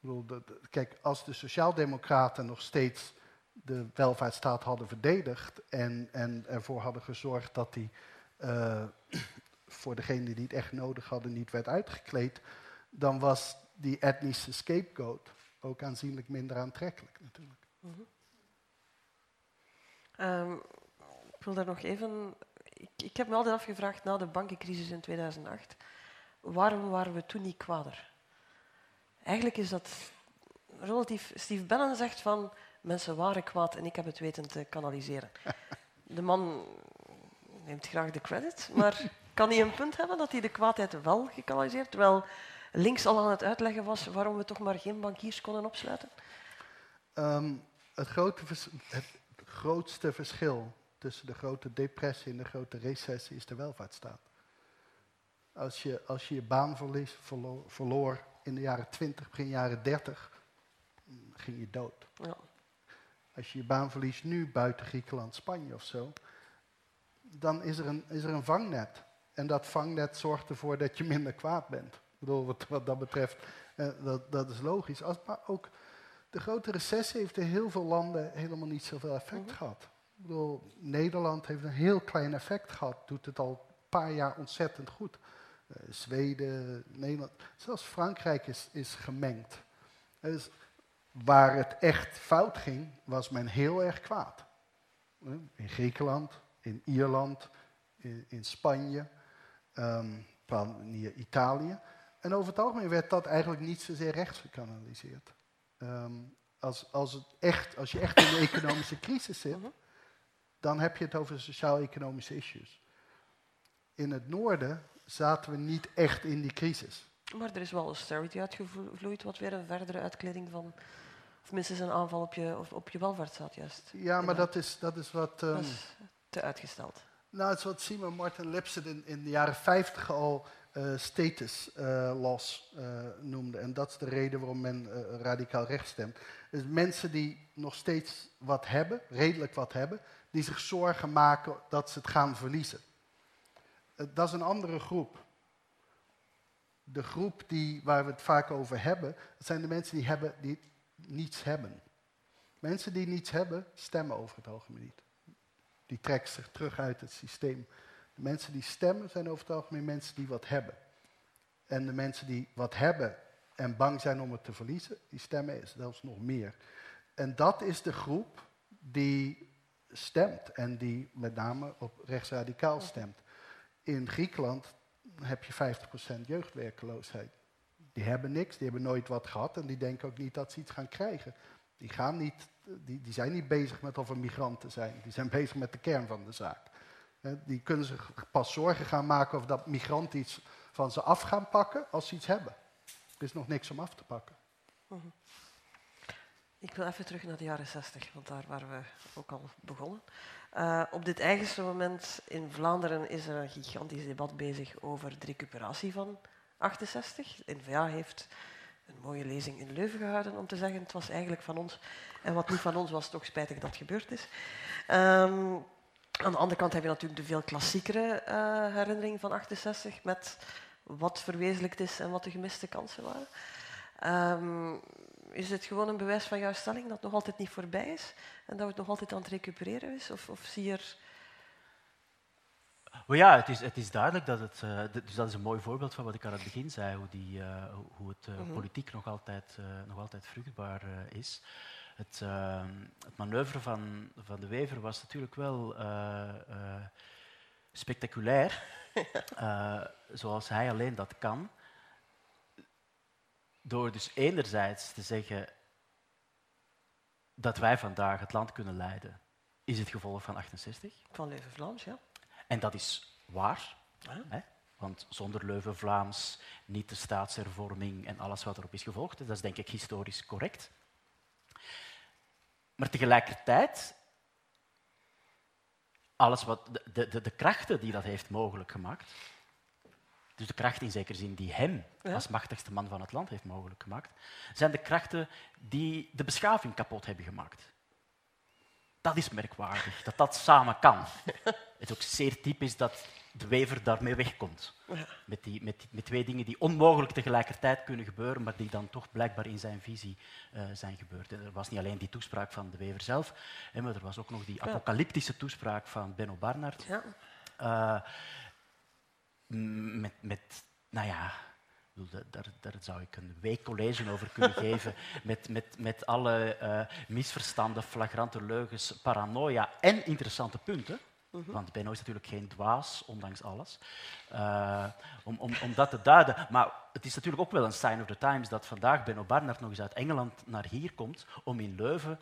Ik bedoel, kijk, als de Sociaaldemocraten nog steeds de welvaartsstaat hadden verdedigd en, en ervoor hadden gezorgd dat die uh, voor degenen die het echt nodig hadden niet werd uitgekleed, dan was die etnische scapegoat ook aanzienlijk minder aantrekkelijk natuurlijk. Mm ik wil daar nog even. Ik, ik, heb me altijd afgevraagd na de bankencrisis in 2008, waarom waren we toen niet kwader? Eigenlijk is dat relatief. Steve Bannon zegt van mensen waren kwaad en ik heb het weten te kanaliseren. [laughs] De man neemt graag de credit, maar kan hij een punt hebben dat hij de kwaadheid wel gekanaliseerd, terwijl links al aan het uitleggen was waarom we toch maar geen bankiers konden opsluiten? Um, het, grote het grootste verschil tussen de grote depressie en de grote recessie is de welvaartsstaat. Als je als je, je baan verlies, verloor, verloor, in de jaren 20, begin jaren 30, ging je dood. Ja. Als je je baan verliest nu buiten Griekenland, Spanje of zo, dan is er een, is er een vangnet. En dat vangnet zorgt ervoor dat je minder kwaad bent. Bedoel, wat, wat dat betreft, eh, dat, dat is logisch. Als, maar ook de grote recessie heeft in heel veel landen helemaal niet zoveel effect mhm. gehad. Ik bedoel, Nederland heeft een heel klein effect gehad, doet het al een paar jaar ontzettend goed. Uh, Zweden, Nederland, zelfs Frankrijk is, is gemengd. Dus waar het echt fout ging, was men heel erg kwaad. In Griekenland, in Ierland, in, in Spanje, um, Italië. En over het algemeen werd dat eigenlijk niet zozeer rechts gekanaliseerd. Um, als, als, het echt, als je echt in de [coughs] economische crisis zit, mhm dan heb je het over sociaal-economische issues. In het noorden zaten we niet echt in die crisis. Maar er is wel austerity uitgevloeid, wat weer een verdere uitkleding van, of minstens een aanval op je, op je welvaartsstaat juist. Ja, maar dat is, dat is wat... Um, te uitgesteld. Nou, het is wat Simon Martin Lipset in, in de jaren 50 al uh, status uh, loss uh, noemde. En dat is de reden waarom men radicaal rechts stemt. Dus mensen die nog steeds wat hebben, redelijk wat hebben, die zich zorgen maken dat ze het gaan verliezen. Eh, dat is een andere groep. De groep die, waar we het vaak over hebben, dat zijn de mensen die, hebben, die niets hebben. Mensen die niets hebben, stemmen over het algemeen niet. Die trekken zich terug uit het systeem. Mensen die stemmen zijn over het algemeen mensen die wat hebben. En de mensen die wat hebben en bang zijn om het te verliezen, die stemmen zelfs nog meer. En dat is de groep die stemt en die met name op rechtsradicaal stemt. In Griekenland heb je 50% jeugdwerkeloosheid. Die hebben niks, die hebben nooit wat gehad en die denken ook niet dat ze iets gaan krijgen. Die, gaan niet, die, die zijn niet bezig met of er migranten zijn, die zijn bezig met de kern van de zaak. Die kunnen zich pas zorgen gaan maken of dat migranten iets van ze af gaan pakken als ze iets hebben. Er is nog niks om af te pakken. Mhm. Ik wil even terug naar de jaren 60, want daar waren we ook al begonnen. Uh, op dit eigenste moment in Vlaanderen is er een gigantisch debat bezig over de recuperatie van 68. De N-VA heeft een mooie lezing in Leuven gehouden om te zeggen het was eigenlijk van ons. En wat niet van ons was, toch spijtig dat het gebeurd is. Um, aan de andere kant heb je natuurlijk de veel klassiekere uh, herinnering van 68 met wat verwezenlijkt is en wat de gemiste kansen waren. Um, is het gewoon een bewijs van jouw stelling dat het nog altijd niet voorbij is en dat het nog altijd aan het recupereren is? Of, of zie je er... Well, ja, het is, het is duidelijk dat het... Uh, dus dat is een mooi voorbeeld van wat ik aan het begin zei, hoe, die, uh, hoe het uh, -hmm. politiek nog altijd, nog altijd vruchtbaar is. Het, het, manoeuvre van, van de Wever was natuurlijk wel spectaculair, [laughs] zoals hij alleen dat kan. Door dus enerzijds te zeggen dat wij vandaag het land kunnen leiden, is het gevolg van 68. Van Leuven-Vlaams, ja. En dat is waar. Hè? Want zonder Leuven-Vlaams niet de staatshervorming en alles wat erop is gevolgd. Dat is denk ik historisch correct. Maar tegelijkertijd, alles wat de, de, de krachten die dat heeft mogelijk gemaakt, dus de kracht in zekere zin die hem als machtigste man van het land heeft mogelijk gemaakt, zijn de krachten die de beschaving kapot hebben gemaakt. Dat is merkwaardig, dat dat samen kan. [laughs] Het is ook zeer typisch dat de wever daarmee wegkomt. Met, die, met, met, twee dingen die onmogelijk tegelijkertijd kunnen gebeuren, maar die dan toch blijkbaar in zijn visie uh, zijn gebeurd. En er was niet alleen die toespraak van de wever zelf, hè, maar er was ook nog die apocalyptische toespraak van Benno Barnard. Ja. Uh, met, met nou ja, daar, daar, zou ik een week college over kunnen [laughs] geven, met, met, met alle uh, misverstanden, flagrante leugens, paranoia en interessante punten. -hmm. Want Benno is natuurlijk geen dwaas, ondanks alles. Uh, om, om, om dat te duiden. Maar het is natuurlijk ook wel een sign of the times dat vandaag Benno Barnard nog eens uit Engeland naar hier komt om in Leuven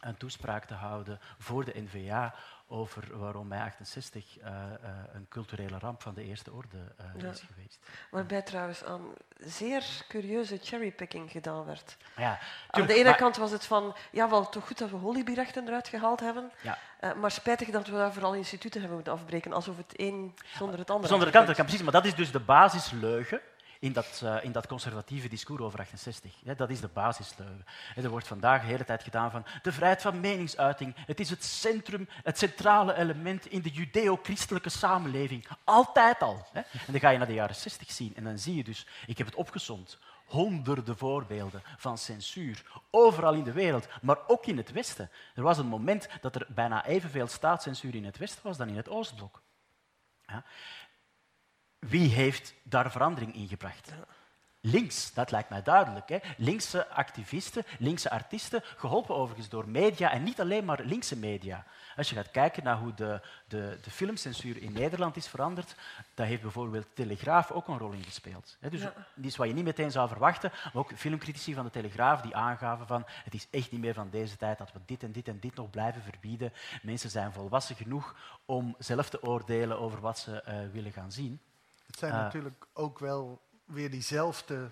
een toespraak te houden voor de NVA over waarom mei 68 uh, uh, een culturele ramp van de eerste orde uh, ja. is geweest. Waarbij trouwens aan zeer curieuze cherrypicking gedaan werd. Ja, aan de ene maar, kant was het van, ja, wel toch goed dat we Hollyby-rechten eruit gehaald hebben, ja. Eh, maar spijtig dat we daar vooral instituten hebben moeten afbreken, alsof het een zonder het andere... Zonder de kant, kan precies, maar dat is dus de basisleugen in dat, uh, in dat conservatieve discours over 68. Ja, dat is de basisleugen. Er wordt vandaag de hele tijd gedaan van de vrijheid van meningsuiting. Het is het centrum, het centrale element in de judeo-christelijke samenleving. Altijd al. En dan ga je naar de jaren 60 zien en dan zie je dus, ik heb het opgezond, honderden voorbeelden van censuur, overal in de wereld, maar ook in het Westen. Er was een moment dat er bijna evenveel staatscensuur in het Westen was dan in het Oostblok. Ja. Wie heeft daar verandering in gebracht? Links, dat lijkt mij duidelijk. Hè? Linkse activisten, linkse artiesten, geholpen overigens door media en niet alleen maar linkse media. Als je gaat kijken naar hoe de, de, de filmcensuur in Nederland is veranderd, daar heeft bijvoorbeeld Telegraaf ook een rol in gespeeld. Hè? Dus ja. is wat je niet meteen zou verwachten, maar ook filmcritici van de Telegraaf die aangaven van het is echt niet meer van deze tijd dat we dit en dit en dit nog blijven verbieden. Mensen zijn volwassen genoeg om zelf te oordelen over wat ze uh, willen gaan zien. Het zijn uh, natuurlijk ook wel weer diezelfde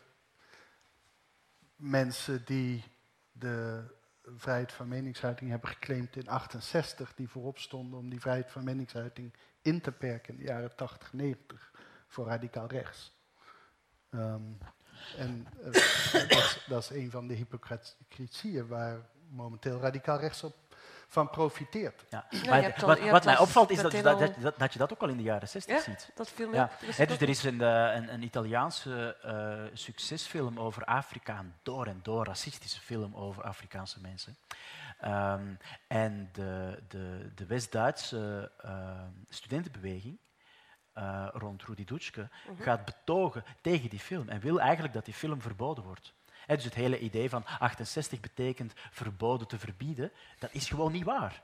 mensen die de vrijheid van meningsuiting hebben geclaimd in 68, die voorop stonden om die vrijheid van meningsuiting in te perken in de jaren 80, 90 voor radicaal rechts. Um, en uh, dat, is, dat, is, een van de hypocrisieën waar momenteel radicaal rechts op van profiteert. Ja. maar al, wat, wat mij opvalt is dat, dat, dat, dat, je dat ook al in de jaren 60 ja, ziet. Dat viel ja. dus er is een, een, een Italiaanse uh, succesfilm over Afrika, een door en door racistische film over Afrikaanse mensen. Um, en de, de, de West-Duitse uh, studentenbeweging uh, rond Rudi Dutschke uh -huh. gaat betogen tegen die film en wil eigenlijk dat die film verboden wordt. Dus het hele idee van 68 betekent verboden te verbieden, dat is gewoon niet waar.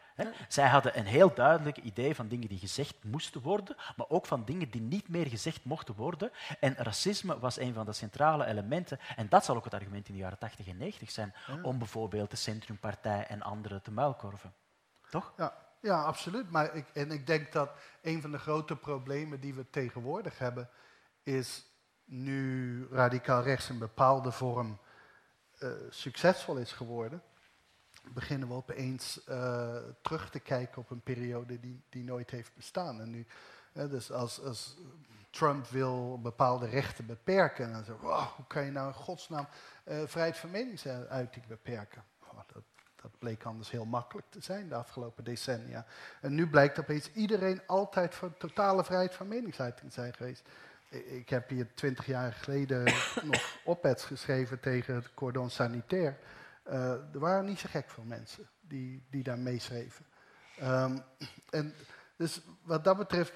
Zij hadden een heel duidelijk idee van dingen die gezegd moesten worden, maar ook van dingen die niet meer gezegd mochten worden. En racisme was een van de centrale elementen. En dat zal ook het argument in de jaren 80 en 90 zijn, om bijvoorbeeld de Centrumpartij en anderen te muilkorven. Toch? Ja, ja absoluut. Maar ik, en ik denk dat een van de grote problemen die we tegenwoordig hebben, is nu radicaal rechts een bepaalde vorm uh, succesvol is geworden, beginnen we opeens uh, terug te kijken op een periode die, die nooit heeft bestaan. En nu, dus als, als Trump wil bepaalde rechten beperken, en dan zeg wow, hoe kan je nou in godsnaam uh, vrijheid van meningsuiting beperken? Dat, dat bleek anders heel makkelijk te zijn de afgelopen decennia. En nu blijkt opeens iedereen altijd voor totale vrijheid van meningsuiting zijn geweest. Ik heb hier twintig jaar geleden [coughs] nog op-eds geschreven tegen het cordon sanitair. Uh, er waren niet zo gek veel mensen die, die daar meeschreven. Um, en dus wat dat betreft,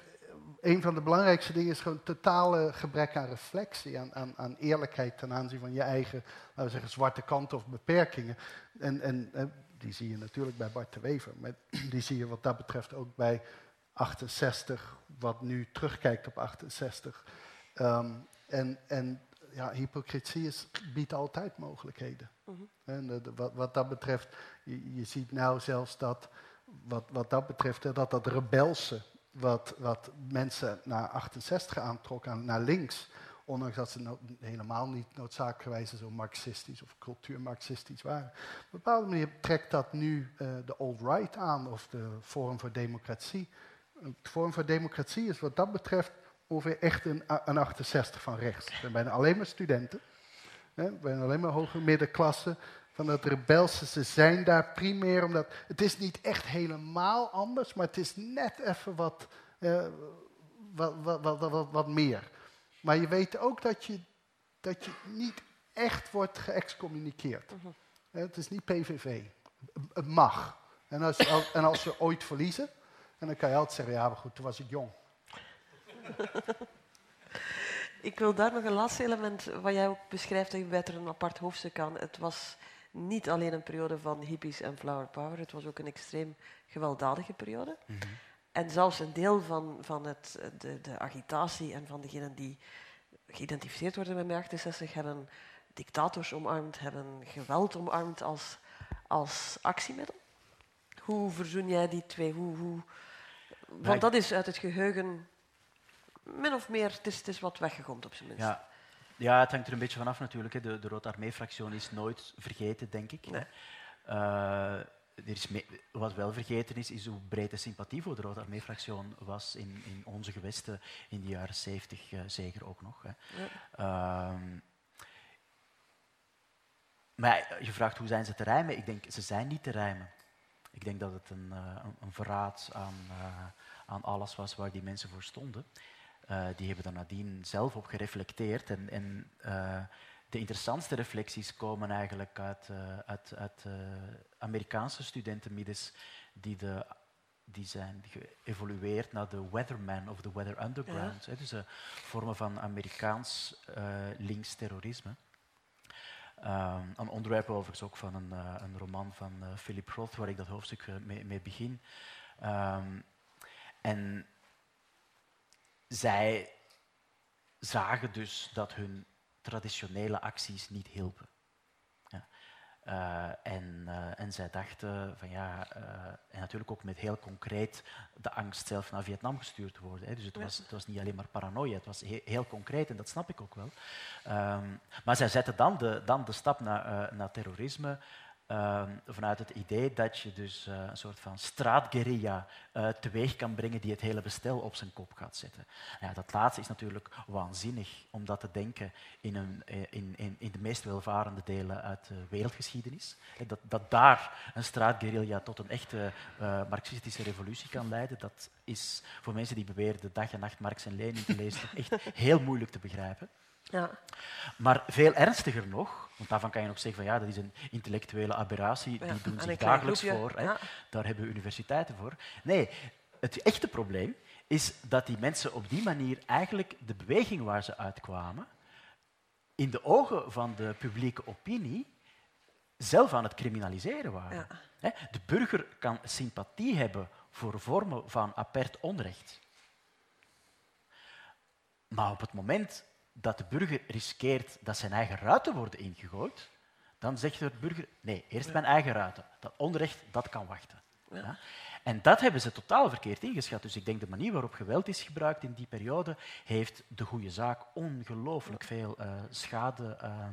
een van de belangrijkste dingen is gewoon totale gebrek aan reflectie, aan, aan, aan eerlijkheid ten aanzien van je eigen, laten we zeggen, zwarte kanten of beperkingen. En, en, en die zie je natuurlijk bij Bart de Wever, maar [clears throat] die zie je wat dat betreft ook bij 68, wat nu terugkijkt op 68. Um, en, en ja, hypocrisie is, biedt altijd mogelijkheden. Mhm. En wat, wat, dat betreft, je, je, ziet nou zelfs dat, wat, wat dat betreft, dat dat rebelse, wat, wat mensen naar 68 aantrokken, naar links, ondanks dat ze helemaal niet noodzakelijkerwijs zo marxistisch of cultuurmarxistisch waren. Op een bepaalde manier trekt dat nu uh, de alt-right aan, of de Forum voor Democratie. Het Forum voor Democratie is wat dat betreft ongeveer echt een, een 68 van rechts. Het zijn bijna alleen maar studenten. Hè, bijna alleen maar hoge middenklasse. Van dat rebelse, ze zijn daar primair omdat... Het is niet echt helemaal anders, maar het is net even wat, uh, wat, wat, wat, wat, meer. Maar je weet ook dat je, dat je niet echt wordt geëxcommuniceerd. Uh Het is niet PVV. Het mag. En als, en als ze ooit verliezen, en dan kan je altijd zeggen, ja, maar goed, toen was ik jong. Ik wil daar nog een laatste element, wat jij ook beschrijft, dat je beter een apart hoofdstuk aan. Het was niet alleen een periode van hippies en flower power, het was ook een extreem gewelddadige periode. Mhm. En zelfs een deel van, van het, de, de agitatie en van degenen die geïdentificeerd worden met mei 68 hebben dictators omarmd, hebben geweld omarmd als, als actiemiddel. Hoe verzoen jij die twee? Hoe, hoe, want dat is uit het geheugen min of meer, het is, het is wat weggegomd op zijn minst. Ja. ja, het hangt er een beetje vanaf natuurlijk. Hè. De, de Rode Armee-fractie is nooit vergeten, denk ik. Nee. Uh, er is wat wel vergeten is, is hoe breed de sympathie voor de Rode Armee-fractie was in, in, onze gewesten in de jaren 70, uh, zeker ook nog. Hè. Ja. Uh, maar je vraagt hoe zijn ze te rijmen? Ik denk, ze zijn niet te rijmen. Ik denk dat het een, uh, een verraad aan, aan alles was waar die mensen voor stonden. Uh, die hebben daar nadien zelf op gereflecteerd. En, en uh, de interessantste reflecties komen eigenlijk uit, uh, uit, uit Amerikaanse studentenmiddens die, de, die zijn geëvolueerd naar de Weatherman of de Weather Underground. Ja. Hè, dus vormen van Amerikaans links terrorisme. Um, een onderwerp overigens ook van een, een roman van Philip Roth, waar ik dat hoofdstuk mee, mee begin. Um, en zij zagen dus dat hun traditionele acties niet hielpen. Ja. Uh, en, uh, en zij dachten van ja, uh, en natuurlijk ook met heel concreet de angst zelf naar Vietnam gestuurd te worden. Hè. Dus het was, het was niet alleen maar paranoia, het was he heel concreet en dat snap ik ook wel. Um, maar zij zetten dan de, dan de stap naar, naar terrorisme Ehm, vanuit het idee dat je dus uh, een soort van straatguerilla uh, teweeg kan brengen die het hele bestel op zijn kop gaat zetten. Ja, dat laatste is natuurlijk waanzinnig om dat te denken in, een, eh, in, in, in de meest welvarende delen uit de wereldgeschiedenis. Dat, dat daar een straatguerilla tot een echte marxistische revolutie kan leiden, dat is voor mensen die beweren de dag en nacht Marx en Lenin te lezen toch echt [laughs] heel moeilijk te begrijpen. Ja. Maar veel ernstiger nog, want daarvan kan je nog zeggen van ja, dat is een intellectuele aberratie, die doen zich dagelijks voor, hè. daar hebben we universiteiten voor. Nee, het echte probleem is dat die mensen op die manier eigenlijk de beweging waar ze uitkwamen, in de ogen van de publieke opinie, zelf aan het criminaliseren waren. De burger kan sympathie hebben voor vormen van apert onrecht. Maar op het moment dat de burger riskeert dat zijn eigen ruiten worden ingegooid, dan zegt de burger, nee, eerst mijn eigen ruiten. Dat onrecht, dat kan wachten. Ja. En dat hebben ze totaal verkeerd ingeschat. Dus ik denk de manier waarop geweld is gebruikt in die periode heeft de goede zaak ongelooflijk veel uh, schade uh,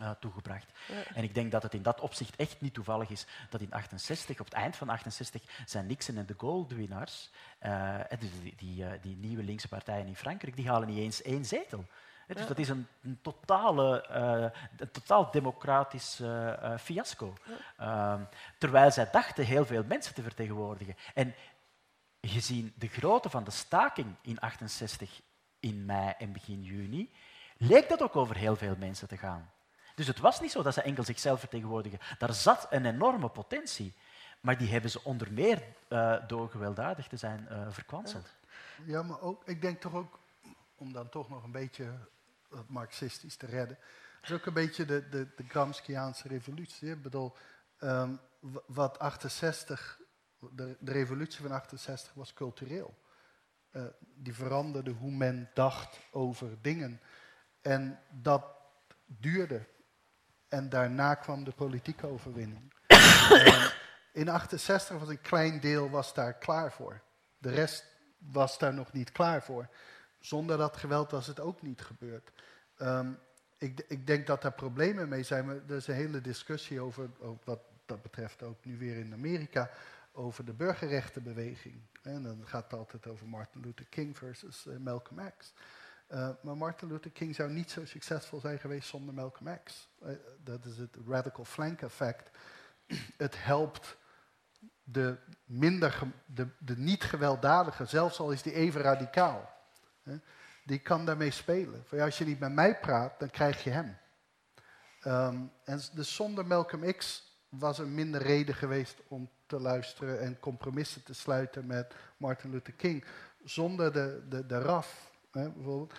uh, toegebracht. En ik denk dat het in dat opzicht echt niet toevallig is dat in 68, op het eind van 68, zijn Nixon en de Gaulle de winnaars. Die, die, die, nieuwe linkse partijen in Frankrijk, die halen niet eens één zetel. Dus dat is een, een totale, een totaal democratisch fiasco. Ehm, terwijl zij dachten heel veel mensen te vertegenwoordigen. En gezien de grootte van de staking in 68 in mei en begin juni, leek dat ook over heel veel mensen te gaan. Dus het was niet zo dat ze enkel zichzelf vertegenwoordigen. Daar zat een enorme potentie. Maar die hebben ze onder meer uh, door gewelddadig te zijn uh, verkwanseld. Ja, maar ook, ik denk toch ook, om dan toch nog een beetje het marxistisch te redden, is ook een beetje de, de, de Gramsciaanse revolutie. Ik bedoel, um, wat 68, de, revolutie van 68 was cultureel. Uh, die veranderde hoe men dacht over dingen. En dat duurde en daarna kwam de politieke overwinning. in 68 was een klein deel was daar klaar voor. De rest was daar nog niet klaar voor. Zonder dat geweld was het ook niet gebeurd. Um, ik, ik, denk dat daar problemen mee zijn. Er is een hele discussie over, wat dat betreft ook nu weer in Amerika, over de burgerrechtenbeweging. En dan gaat het altijd over Martin Luther King versus uh, Malcolm X. Uh, maar Martin Luther King zou niet zo succesvol zijn geweest zonder Malcolm X. Uh, dat is het radical flank effect. het helpt de, minder de, de niet gewelddadige, zelfs al is die even radicaal, die kan daarmee spelen. Als je niet met mij praat, dan krijg je hem. Um, en dus zonder Malcolm X was er minder reden geweest om te luisteren en compromissen te sluiten met Martin Luther King. Zonder de, de, de RAF hè, bijvoorbeeld,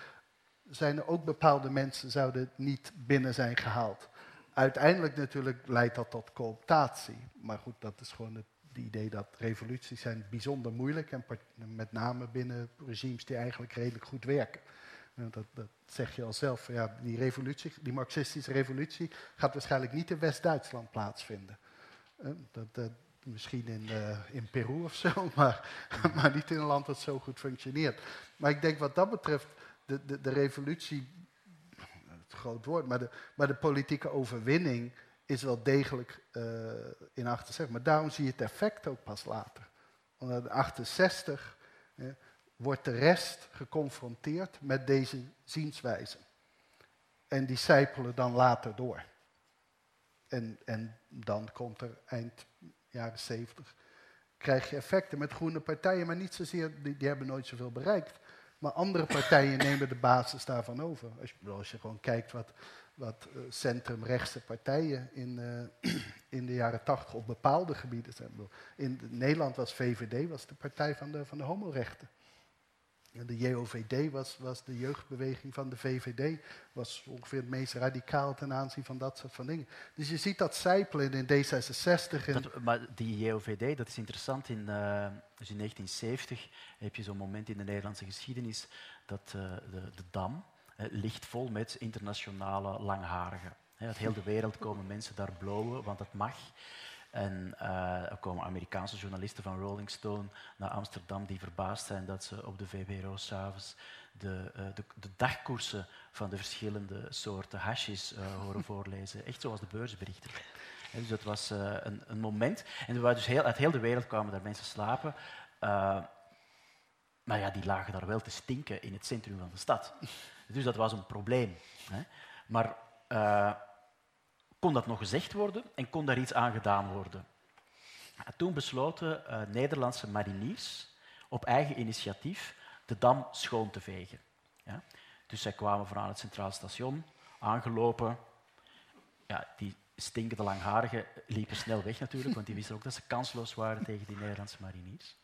zijn er ook bepaalde mensen zouden niet binnen zijn gehaald. Uiteindelijk natuurlijk leidt dat tot cooptatie. Maar goed, dat is gewoon het idee dat revoluties zijn bijzonder moeilijk en met name binnen regimes die eigenlijk redelijk goed werken. Dat, dat zeg je al zelf. Ja, die, revolutie, die marxistische revolutie gaat waarschijnlijk niet in West-Duitsland plaatsvinden. Dat, dat, misschien in, uh, in Peru of zo, [laughs] maar, maar niet in een land dat zo goed functioneert. Maar ik denk wat dat betreft, de, de, de revolutie, het groot woord, maar de, maar de politieke overwinning is wel degelijk uh, in 68. Maar daarom zie je het effect ook pas later. Want in 68 eh, wordt de rest geconfronteerd met deze zienswijze. En die sijpelen dan later door. En, en dan komt er eind jaren 70, krijg je effecten met groene partijen, maar niet zozeer, die, die hebben nooit zoveel bereikt. Maar andere partijen [laughs] nemen de basis daarvan over. Als je, als je gewoon kijkt wat, wat uh, centrumrechtse partijen in, uh, [clears throat] in de jaren tachtig op bepaalde gebieden zijn. In Nederland was VVD was de partij van de, van de homorechten. De JOVD was, was de jeugdbeweging van de VVD, was ongeveer het meest radicaal ten aanzien van dat soort van dingen. Dus je ziet dat zijpelen in D66. En dat, maar die JOVD, dat is interessant. In, uh, dus in 1970 heb je zo'n moment in de Nederlandse geschiedenis dat de, de, Dam ligt vol met internationale langharigen. Uit heel de wereld komen mensen daar blowen, want dat mag. En uh, er komen Amerikaanse journalisten van Rolling Stone naar Amsterdam die verbaasd zijn dat ze op de VPRO s'avonds de, uh, de, de, dagkoersen van de verschillende soorten hashis uh, horen [laughs] voorlezen. Echt zoals de beursberichten. En dus dat was een, een, moment. En dus heel, uit heel de wereld kwamen daar mensen slapen. maar ja, die lagen daar wel te stinken in het centrum van de stad. Dus dat was een probleem. Hè. Maar kon dat nog gezegd worden en kon daar iets aan gedaan worden. Toen besloten uh, Nederlandse mariniers op eigen initiatief de dam schoon te vegen. Ja? Dus zij kwamen vanuit het Centraal Station, aangelopen. Ja, die stinkende langharigen liepen snel weg natuurlijk, want die wisten ook dat ze kansloos waren tegen die Nederlandse mariniers.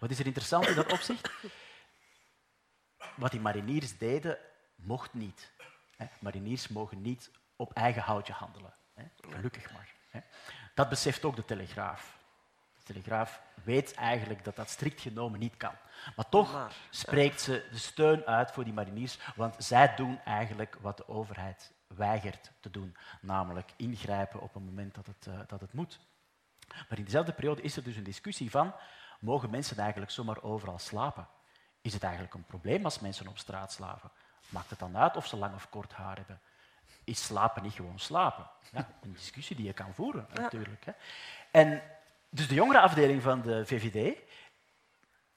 Wat is er interessant in dat opzicht? Wat die mariniers deden, mocht niet. Mariniers mogen niet op eigen houtje handelen. Gelukkig maar. Dat beseft ook de Telegraaf. De Telegraaf weet eigenlijk dat dat strikt genomen niet kan. Maar toch spreekt ze de steun uit voor die mariniers, want zij doen eigenlijk wat de overheid weigert te doen, namelijk ingrijpen op het moment dat het, uh, dat het moet. Maar in dezelfde periode is er dus een discussie van, mogen mensen eigenlijk zomaar overal slapen? Is het eigenlijk een probleem als mensen op straat slapen? Maakt het dan uit of ze lang of kort haar hebben? is slapen niet gewoon slapen? Ja, een discussie die je kan voeren, natuurlijk. Hè. En dus de jongere afdeling van de VVD,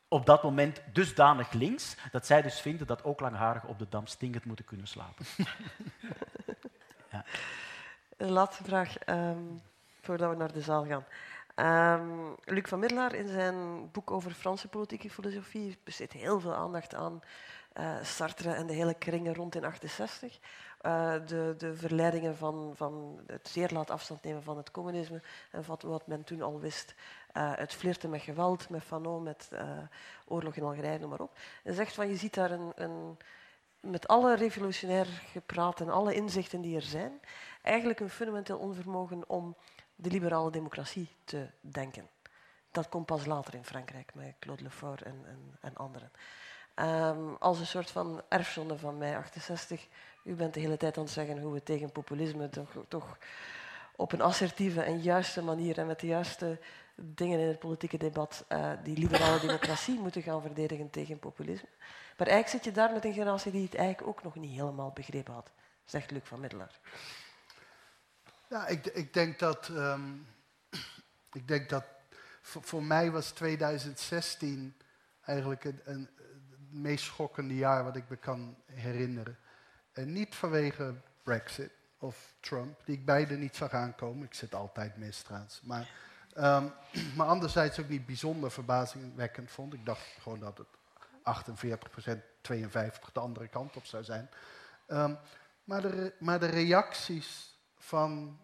op dat moment dusdanig links, dat zij dus vinden dat ook langharigen op de Dam stinkend moeten kunnen slapen. [laughs] ja. Een laatste vraag, um, voordat we naar de zaal gaan. Um, Luc van Middelaar in zijn boek over Franse politieke filosofie besteedt heel veel aandacht aan uh, Sartre en de hele kringen rond in 68. Uh, de, de, verleidingen van, van, het zeer laat afstand nemen van het communisme en wat, wat men toen al wist. Uh, het flirten met geweld, met Fanon, met oorlog in Algerije, noem maar op. En zegt van je ziet daar een, een, met alle revolutionair gepraat en alle inzichten die er zijn, eigenlijk een fundamenteel onvermogen om de liberale democratie te denken. Dat komt pas later in Frankrijk met Claude Lefort en, en, en anderen. Um, als een soort van erfzonde van mei 68. U bent de hele tijd aan het zeggen hoe we tegen populisme toch, toch op een assertieve en juiste manier en met de juiste dingen in het politieke debat uh, die liberale democratie [laughs] moeten gaan verdedigen tegen populisme. Maar eigenlijk zit je daar met een generatie die het eigenlijk ook nog niet helemaal begrepen had, zegt Luc van Middelaar. Ja, ik, ik denk dat, um, ik denk dat voor, mij was 2016 eigenlijk een, een, het meest schokkende jaar wat ik me kan herinneren. En niet vanwege Brexit of Trump, die ik beide niet zag aankomen. Ik zit altijd mis trouwens. Maar, um, [clears throat] maar anderzijds ook niet bijzonder verbazingwekkend vond. Ik dacht gewoon dat het 48%, 52% de andere kant op zou zijn. Um, maar, de, maar de reacties van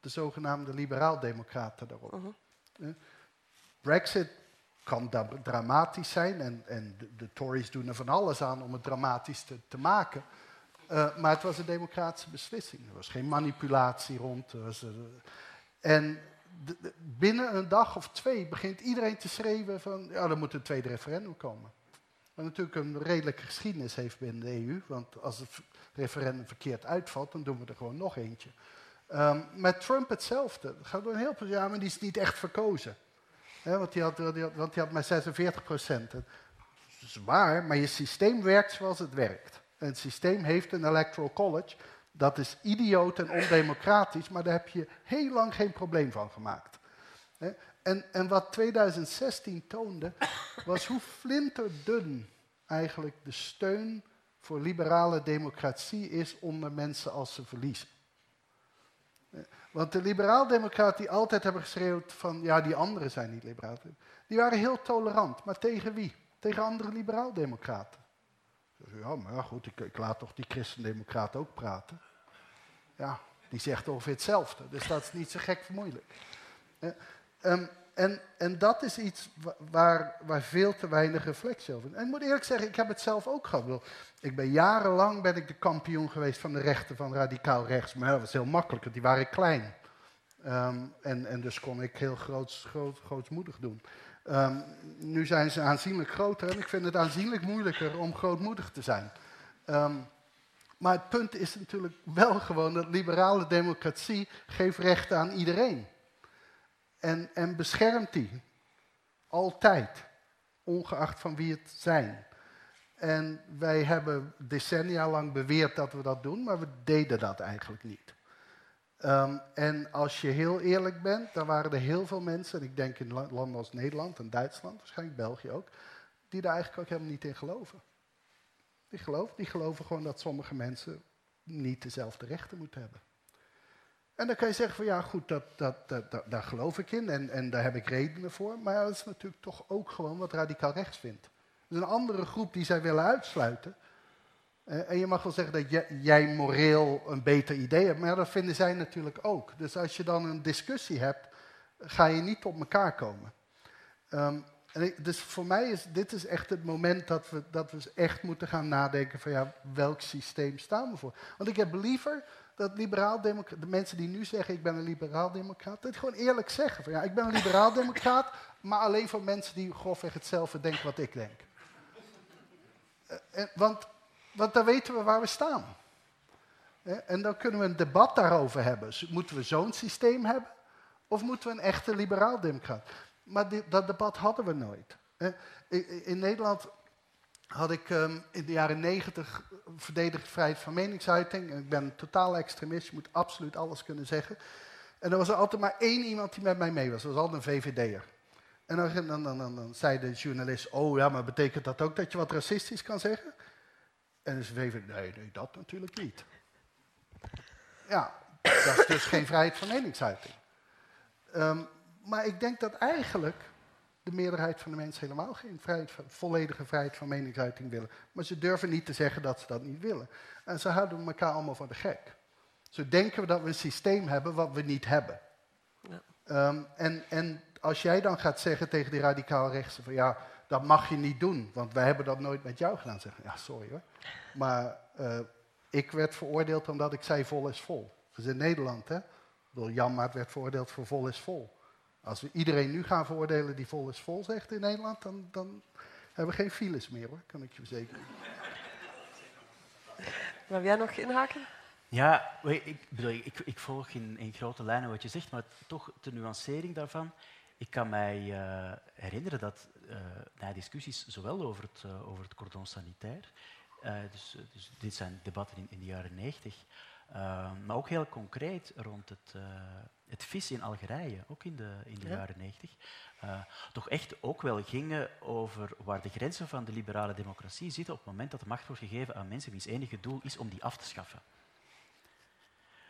de zogenaamde liberaal-democraten daarop. Uh -huh. Brexit kan dramatisch zijn en, en de, de, Tories doen er van alles aan om het dramatisch te, te maken. Uh, maar het was een democratische beslissing. Er was geen manipulatie rond. Was, uh, en de, de, binnen een dag of twee begint iedereen te schreeuwen van... ja, er moet een tweede referendum komen. Wat natuurlijk een redelijke geschiedenis heeft binnen de EU. Want als het referendum verkeerd uitvalt, dan doen we er gewoon nog eentje. Um, met Trump hetzelfde. Het gaat door een heel jaar, maar die is niet echt verkozen. Want, die had, want had maar 46 procent. Dat is waar, maar je systeem werkt zoals het werkt. En het systeem heeft een electoral college. Dat is idioot en ondemocratisch, maar daar heb je heel lang geen probleem van gemaakt. En, en wat 2016 toonde, was hoe flinterdun eigenlijk de steun voor liberale democratie is onder mensen als ze verliezen. Want de liberaal-democraten die altijd hebben geschreeuwd van, ja, die anderen zijn niet liberaal. Die waren heel tolerant, maar tegen wie? Tegen andere liberaal-democraten. Ja, maar goed, ik, ik laat toch die christendemocraat ook praten. Ja, die zegt ongeveer hetzelfde, dus dat is niet zo gek moeilijk. Eh, um, en, en dat is iets waar, waar veel te weinig reflectie over is. En ik moet eerlijk zeggen, ik heb het zelf ook gehad. Ik ben jarenlang ben ik de kampioen geweest van de rechten van radicaal rechts. Maar dat was heel makkelijk, want die waren klein. Um, en, en dus kon ik heel groots, groot, grootsmoedig doen. Um, nu zijn ze aanzienlijk groter en ik vind het aanzienlijk moeilijker om grootmoedig te zijn. Um, maar het punt is natuurlijk wel gewoon dat liberale democratie geeft rechten aan iedereen en, en beschermt die. Altijd. Ongeacht van wie het zijn. En wij hebben decennia lang beweerd dat we dat doen, maar we deden dat eigenlijk niet. Um, en als je heel eerlijk bent, dan waren er heel veel mensen, en ik denk in landen als Nederland en Duitsland, waarschijnlijk België ook, die daar eigenlijk ook helemaal niet in geloven. Die geloven, die geloven gewoon dat sommige mensen niet dezelfde rechten moeten hebben. En dan kan je zeggen van ja goed, dat, dat, dat, daar geloof ik in en, en daar heb ik redenen voor. Maar dat is natuurlijk toch ook gewoon wat radicaal rechts vindt. Is een andere groep die zij willen uitsluiten. Uh, en je mag wel zeggen dat jij, moreel een beter idee hebt, maar dat vinden zij natuurlijk ook. Dus als je dan een discussie hebt, ga je niet op elkaar komen. Um, en dus voor mij is dit is echt het moment dat we, dat we echt moeten gaan nadenken van ja, welk systeem staan we voor. Want ik heb liever dat liberaal de mensen die nu zeggen ik ben een liberaal-democraat, dat gewoon eerlijk zeggen van ja, ik ben een liberaal-democraat, maar alleen voor mensen die grofweg hetzelfde denken wat ik denk. Uh, want, want dan weten we waar we staan. Uh, en dan kunnen we een debat daarover hebben. Moeten we zo'n systeem hebben? Of moeten we een echte liberaal-democraat? Maar dat debat hadden we nooit. In Nederland had ik ehm, in de jaren negentig verdedigd vrijheid van meningsuiting. En ik ben totaal extremist, je moet absoluut alles kunnen zeggen. En er was er altijd maar één iemand die met mij mee was, dat was altijd een VVD'er. En dan, dan, dan, dan, zei de journalist, oh ja, maar betekent dat ook dat je wat racistisch kan zeggen? En de VVD, nee, nee, dat natuurlijk niet. Ja, dat is dus geen vrijheid van meningsuiting. Um, maar ik denk dat eigenlijk de meerderheid van de mensen helemaal geen vrijheid, volledige vrijheid van meningsuiting willen. Maar ze durven niet te zeggen dat ze dat niet willen. En ze houden elkaar allemaal voor de gek. Zo denken we dat we een systeem hebben wat we niet hebben. Ja. Um, en, en als jij dan gaat zeggen tegen die radicaal rechtse van ja, dat mag je niet doen, want wij hebben dat nooit met jou gedaan. Zeggen, ja, sorry hoor. Maar uh, ik werd veroordeeld omdat ik zei vol is vol. Dat is in Nederland, hè. Door Jan Maat werd veroordeeld voor vol is vol. Als we iedereen nu gaan veroordelen die vol is vol zegt in Nederland, dan, dan hebben we geen files meer hoor, kan ik je verzekeren. Wil jij nog inhaken? Ja, ik, bedoel, ik, ik volg in, in, grote lijnen wat je zegt, maar toch de nuancering daarvan. Ik kan mij uh, herinneren dat uh, na discussies, zowel over het, uh, over het cordon sanitair, dus, dus, dit zijn debatten in, in de jaren negentig, maar ook heel concreet rond het, het vis in Algerije, ook in de, in de jaren negentig, toch echt ook wel gingen over waar de grenzen van de liberale democratie zitten op het moment dat de macht wordt gegeven aan mensen wiens enige doel is om die af te schaffen.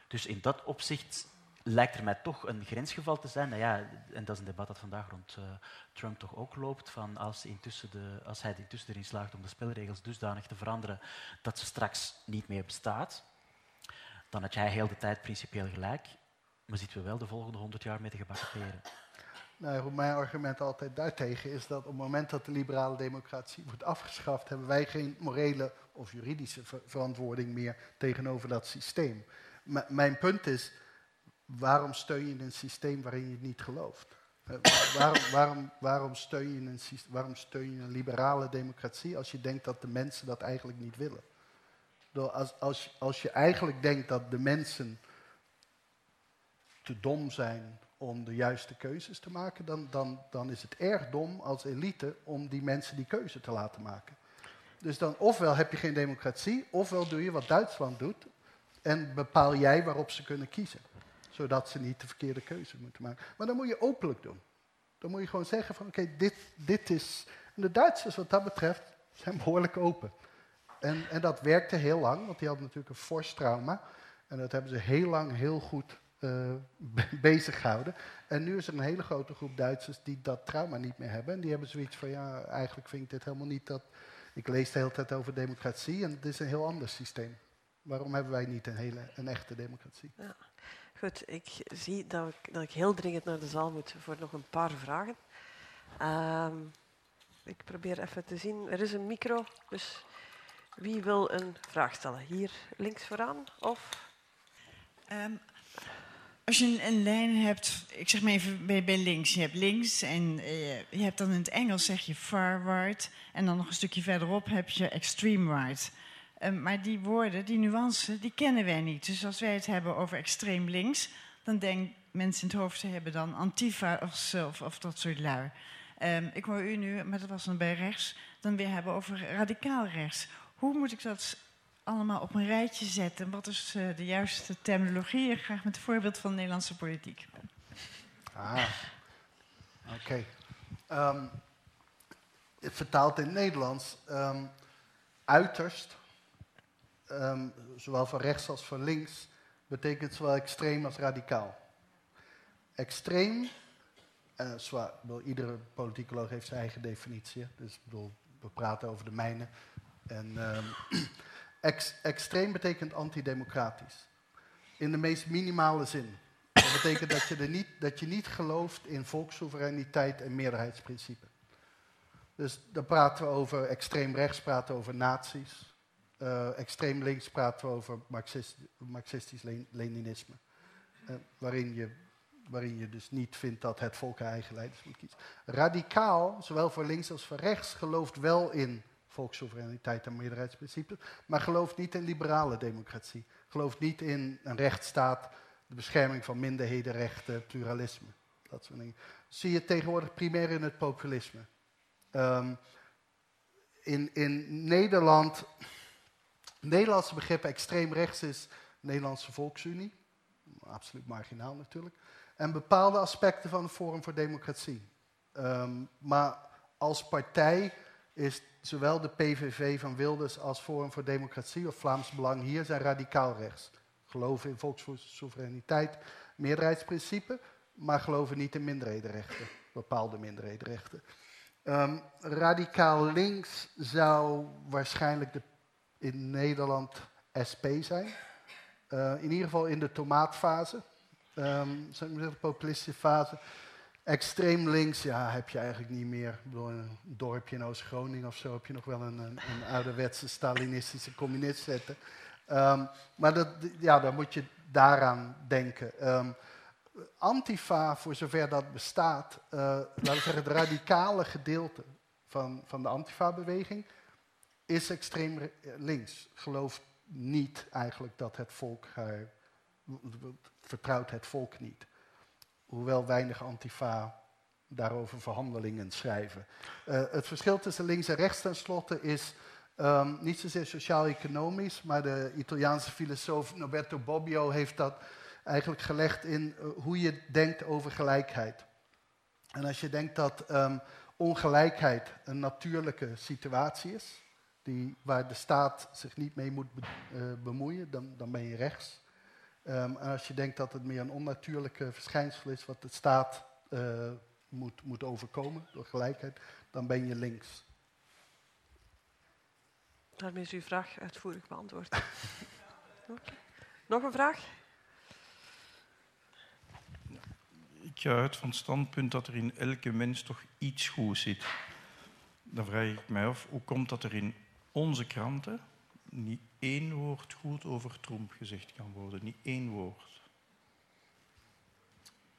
Dus in dat opzicht lijkt er mij toch een grensgeval te zijn. Nou ja, en dat is een debat dat vandaag rond uh, Trump toch ook loopt. Van als, intussen de, als hij intussen erin slaagt om de spelregels dusdanig te veranderen dat ze straks niet meer bestaat, dan had jij heel de tijd principieel gelijk. Maar zitten we wel de volgende honderd jaar met de gebakken peren. Nou, mijn argument altijd daartegen is dat op het moment dat de liberale democratie wordt afgeschaft, hebben wij geen morele of juridische verantwoording meer tegenover dat systeem. M mijn punt is, waarom steun je een systeem waarin je niet gelooft? waarom, waarom, waarom, steun je een, waarom steun je een liberale democratie als je denkt dat de mensen dat eigenlijk niet willen? Als, als, als je eigenlijk denkt dat de mensen te dom zijn om de juiste keuzes te maken, dan, dan, dan is het erg dom als elite om die mensen die keuze te laten maken. Dus dan ofwel heb je geen democratie, ofwel doe je wat Duitsland doet en bepaal jij waarop ze kunnen kiezen zodat ze niet de verkeerde keuze moeten maken. Maar dan moet je openlijk doen. Dan moet je gewoon zeggen van oké, dit, dit is... En de Duitsers wat dat betreft zijn behoorlijk open. En, en dat werkte heel lang, want die hadden natuurlijk een fors trauma. En dat hebben ze heel lang heel goed uh, [laughs] bezig gehouden. En nu is er een hele grote groep Duitsers die dat trauma niet meer hebben. En die hebben zoiets van, ja, eigenlijk vind ik dit helemaal niet dat... Ik lees de hele tijd over democratie en het is een heel ander systeem. Waarom hebben wij niet een, hele, een echte democratie? Ja. Goed, ik zie dat ik, dat ik heel dringend naar de zaal moet voor nog een paar vragen. Uh, ik probeer even te zien. Er is een micro, dus wie wil een vraag stellen? Hier links vooraan of? Um, als je een, lijn hebt, ik zeg maar even bij, links. Je hebt links en uh, je hebt dan in het Engels zeg je far right. En dan nog een stukje verderop heb je extreme right. Ehm, maar die woorden, die nuance, die kennen wij niet. Dus als wij het hebben over extreem links, dan denken mensen in het hoofd, ze hebben dan Antifa of, of, of dat soort lui. Um, ik hoor u nu, maar dat was dan bij rechts, dan weer hebben over radicaal rechts. Hoe moet ik dat allemaal op een rijtje zetten? Wat is uh, de juiste terminologie? Graag met een voorbeeld van de Nederlandse politiek. Ah, oké. Okay. Um, vertaald in het Nederlands. Um, uiterst um, zowel van rechts als van links, betekent zowel extreem als radicaal. Extreem, uh, zwaar, bedoel, iedere politicoloog heeft zijn eigen definitie, dus bedoel, we praten over de mijne. En, ex, extreem betekent antidemocratisch. In de meest minimale zin. Dat betekent dat je, er niet, dat je niet gelooft in volkssoevereiniteit en meerderheidsprincipe. Dus dan praten we over extreem rechts, praten we over nazi's. Uh, extreem links praten we over Marxist, Marxistisch-Leninisme. Uh, waarin, je, waarin je dus niet vindt dat het volk eigen leiders moet kiezen. Radicaal, zowel voor links als voor rechts, gelooft wel in volkssoevereiniteit en meerderheidsprincipes, maar gelooft niet in liberale democratie. Gelooft niet in een rechtsstaat, de bescherming van minderhedenrechten, pluralisme. Dat soort dingen. zie je tegenwoordig primair in het populisme. Um, in, in Nederland, Nederlandse begrip extreem rechts is Nederlandse Volksunie, absoluut marginaal natuurlijk, en bepaalde aspecten van het Forum voor Democratie. Ehm, maar als partij is zowel de PVV van Wilders als Forum voor Democratie of Vlaams Belang hier zijn radicaal rechts. Geloven in volkssoevereiniteit, meerderheidsprincipe, maar geloven niet in minderhedenrechten, bepaalde minderhedenrechten. Um, radicaal links zou waarschijnlijk de, in Nederland SP zijn. Uh, in ieder geval in de tomaatfase, um, de populistische fase. Extreem links, ja, heb je eigenlijk niet meer. bedoel, in een dorpje in Oost-Groningen of zo heb je nog wel een, een, ouderwetse Stalinistische communist zetten. Um, maar dat, ja, dan moet je daaraan denken. Um, Antifa, voor zover dat bestaat, uh, laten we zeggen, het radicale gedeelte van, van de Antifa-beweging is extreem links. Gelooft niet eigenlijk dat het volk haar, vertrouwt het volk niet. Hoewel weinig Antifa daarover verhandelingen schrijven. Uh, het verschil tussen links en rechts tenslotte is um, niet zozeer sociaal-economisch, maar de Italiaanse filosoof Norberto Bobbio heeft dat eigenlijk gelegd in uh, hoe je denkt over gelijkheid. En als je denkt dat um, ongelijkheid een natuurlijke situatie is, die, waar de staat zich niet mee moet be uh, bemoeien, dan, dan, ben je rechts. Um, en als je denkt dat het meer een onnatuurlijke verschijnsel is wat de staat uh, moet, moet overkomen door gelijkheid, dan ben je links. Daarmee is uw vraag uitvoerig beantwoord. [laughs] okay. Nog een vraag? Ik ga uit van het standpunt dat er in elke mens toch iets goed zit. Dan vraag ik mij af, hoe komt dat er in onze kranten niet één woord goed over Trump gezegd kan worden? Niet één woord.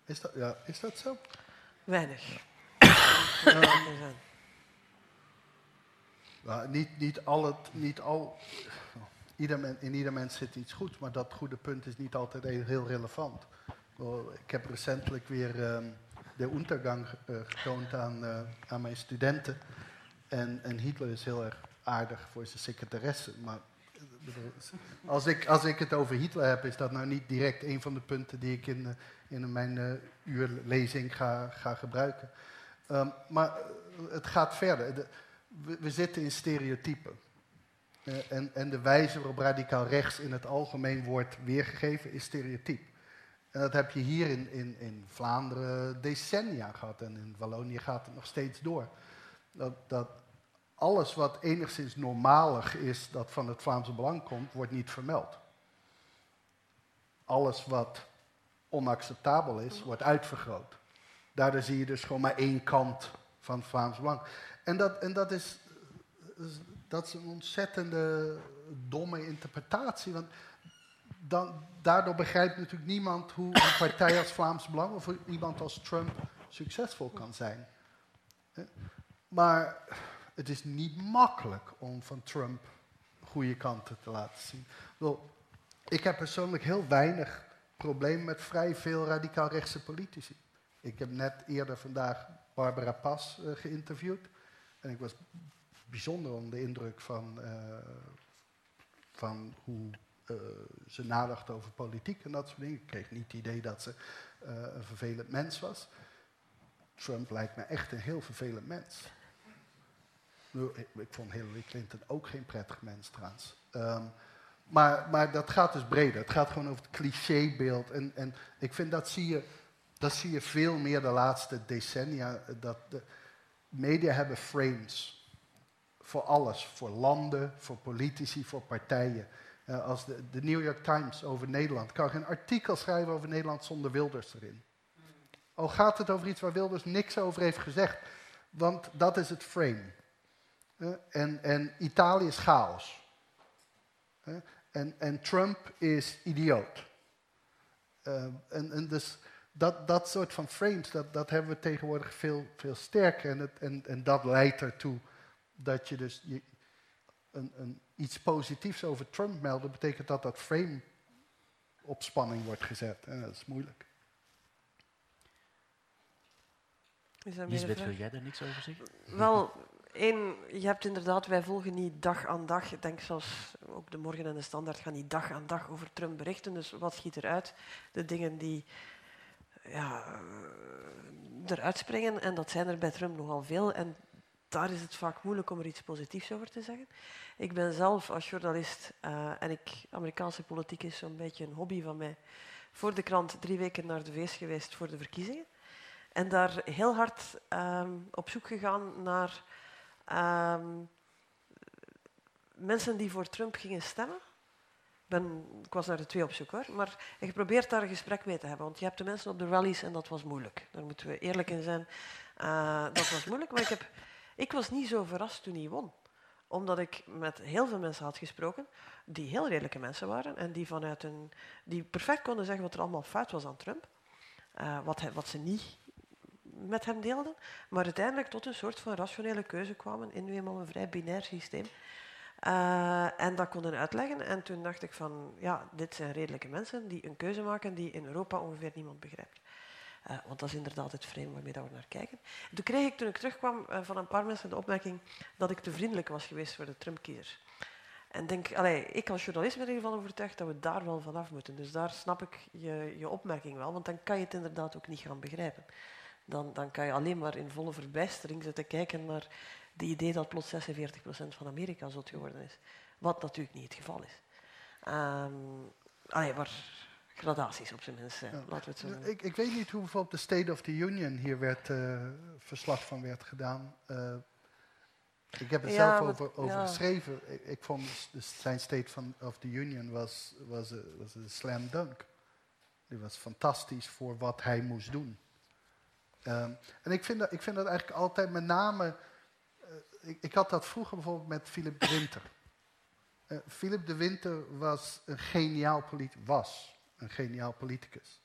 Is dat, ja, is dat zo? Weinig. Ja. Ja, niet, niet al het, niet al, ieder in ieder mens zit iets goeds, maar dat goede punt is niet altijd heel relevant. Ik heb recentelijk weer um, de Untergang uh, getoond aan, uh, aan mijn studenten. En, en, Hitler is heel erg aardig voor zijn secretaresse. Maar als ik, als ik het over Hitler heb, is dat nou niet direct een van de punten die ik in, uh, in mijn uh, uurlezing ga, ga gebruiken. Um, maar het gaat verder. De, we, zitten in stereotypen. En, en de wijze waarop radicaal rechts in het algemeen wordt weergegeven is stereotyp. En dat heb je hier in, in, in Vlaanderen decennia gehad en in Wallonië gaat het nog steeds door. Dat, dat alles wat enigszins normalig is dat van het Vlaamse belang komt, wordt niet vermeld. Alles wat onacceptabel is, wordt uitvergroot. Daardoor zie je dus gewoon maar één kant van het Vlaams belang. En dat, en dat, is, dat is een ontzettende domme interpretatie. Want dan, daardoor begrijpt natuurlijk niemand hoe een partij als Vlaams Belang of iemand als Trump succesvol kan zijn. Maar het is niet makkelijk om van Trump goede kanten te laten zien. Ik heb persoonlijk heel weinig probleem met vrij veel radicaal rechtse politici. Ik heb net eerder vandaag Barbara Pas uh, geïnterviewd. En ik was bijzonder onder de indruk van, uh, van hoe uh, ze nadacht over politiek en dat soort dingen. Ik kreeg niet het idee dat ze een vervelend mens was. Trump lijkt me echt een heel vervelend mens. Ik, vond Hillary Clinton ook geen prettig mens trouwens. Um, maar, maar, dat gaat dus breder. Het gaat gewoon over het clichébeeld. En, en ik vind dat zie, je, dat zie je veel meer de laatste decennia. Dat de media hebben frames. Voor alles. Voor landen, voor politici, voor partijen. Uh, als de, de, New York Times over Nederland. Kan geen artikel schrijven over Nederland zonder Wilders erin. Al gaat het over iets waar Wilders niks over heeft gezegd. Want dat is het frame. En, en, Italië is chaos. En, en, Trump is idioot. en, en, dus dat, dat soort van frames, dat, dat hebben we tegenwoordig veel, veel sterker. En, het, en, dat leidt ertoe dat je dus je, een, een iets positiefs over Trump melden, betekent dat dat frame op spanning wordt gezet. En dat is moeilijk. Lisbeth, wil jij daar niks over zeggen? Wel, Eén, je hebt inderdaad, wij volgen niet dag aan dag. Ik denk zelfs ook de Morgen en de Standaard gaan niet dag aan dag over Trump berichten. Dus wat schiet eruit? De dingen die ja, eruit springen. En dat zijn er bij Trump nogal veel. En daar is het vaak moeilijk om er iets positiefs over te zeggen. Ik ben zelf als journalist, uh, en ik, Amerikaanse politiek is zo'n beetje een hobby van mij, voor de krant drie weken naar de feest geweest voor de verkiezingen. En daar heel hard um, op zoek gegaan naar um, mensen die voor Trump gingen stemmen. Ik was naar de twee op zoek hoor. Maar je probeert daar een gesprek mee te hebben. Want je hebt de mensen op de rallies en dat was moeilijk. Daar moeten we eerlijk in zijn. Uh, dat was moeilijk. Maar ik, heb, ik was niet zo verrast toen hij won omdat ik met heel veel mensen had gesproken, die heel redelijke mensen waren en die, vanuit een, die perfect konden zeggen wat er allemaal fout was aan Trump. Uh, wat, wat ze niet met hem deelden, maar uiteindelijk tot een soort van rationele keuze kwamen in eenmaal een vrij binair systeem. Uh, en dat konden uitleggen. En toen dacht ik van, ja, dit zijn redelijke mensen die een keuze maken die in Europa ongeveer niemand begrijpt. Uh, want dat is inderdaad het frame waarmee we naar kijken. toen kreeg ik, toen ik terugkwam, uh, van een paar mensen de opmerking dat ik te vriendelijk was geweest voor de Trump-kiezers. En denk, allee, ik als journalist ben ervan overtuigd dat we daar wel vanaf moeten. Dus daar snap ik je, je opmerking wel, want dan kan je het inderdaad ook niet gaan begrijpen. Dan, dan kan je alleen maar in volle verbijstering zitten kijken naar het idee dat plots 46% van Amerika zot geworden is. Wat natuurlijk niet het geval is. Um, allee, maar gradaties op zijn minst, ja. laten we het zo noemen. Ik, ik weet niet hoe bijvoorbeeld de State of the Union hier werd, uh, verslag van werd gedaan. Uh, ik heb het ja, zelf over, over ja. geschreven. Ik, ik, vond zijn State van, of the Union was, was, was een slam dunk. Die was fantastisch voor wat hij moest doen. Um, en ik vind, dat, ik vind dat eigenlijk altijd met name... Uh, ik, ik, had dat vroeger bijvoorbeeld met Philip de Winter. Uh, Philip de Winter was een geniaal, was een geniaal politicus.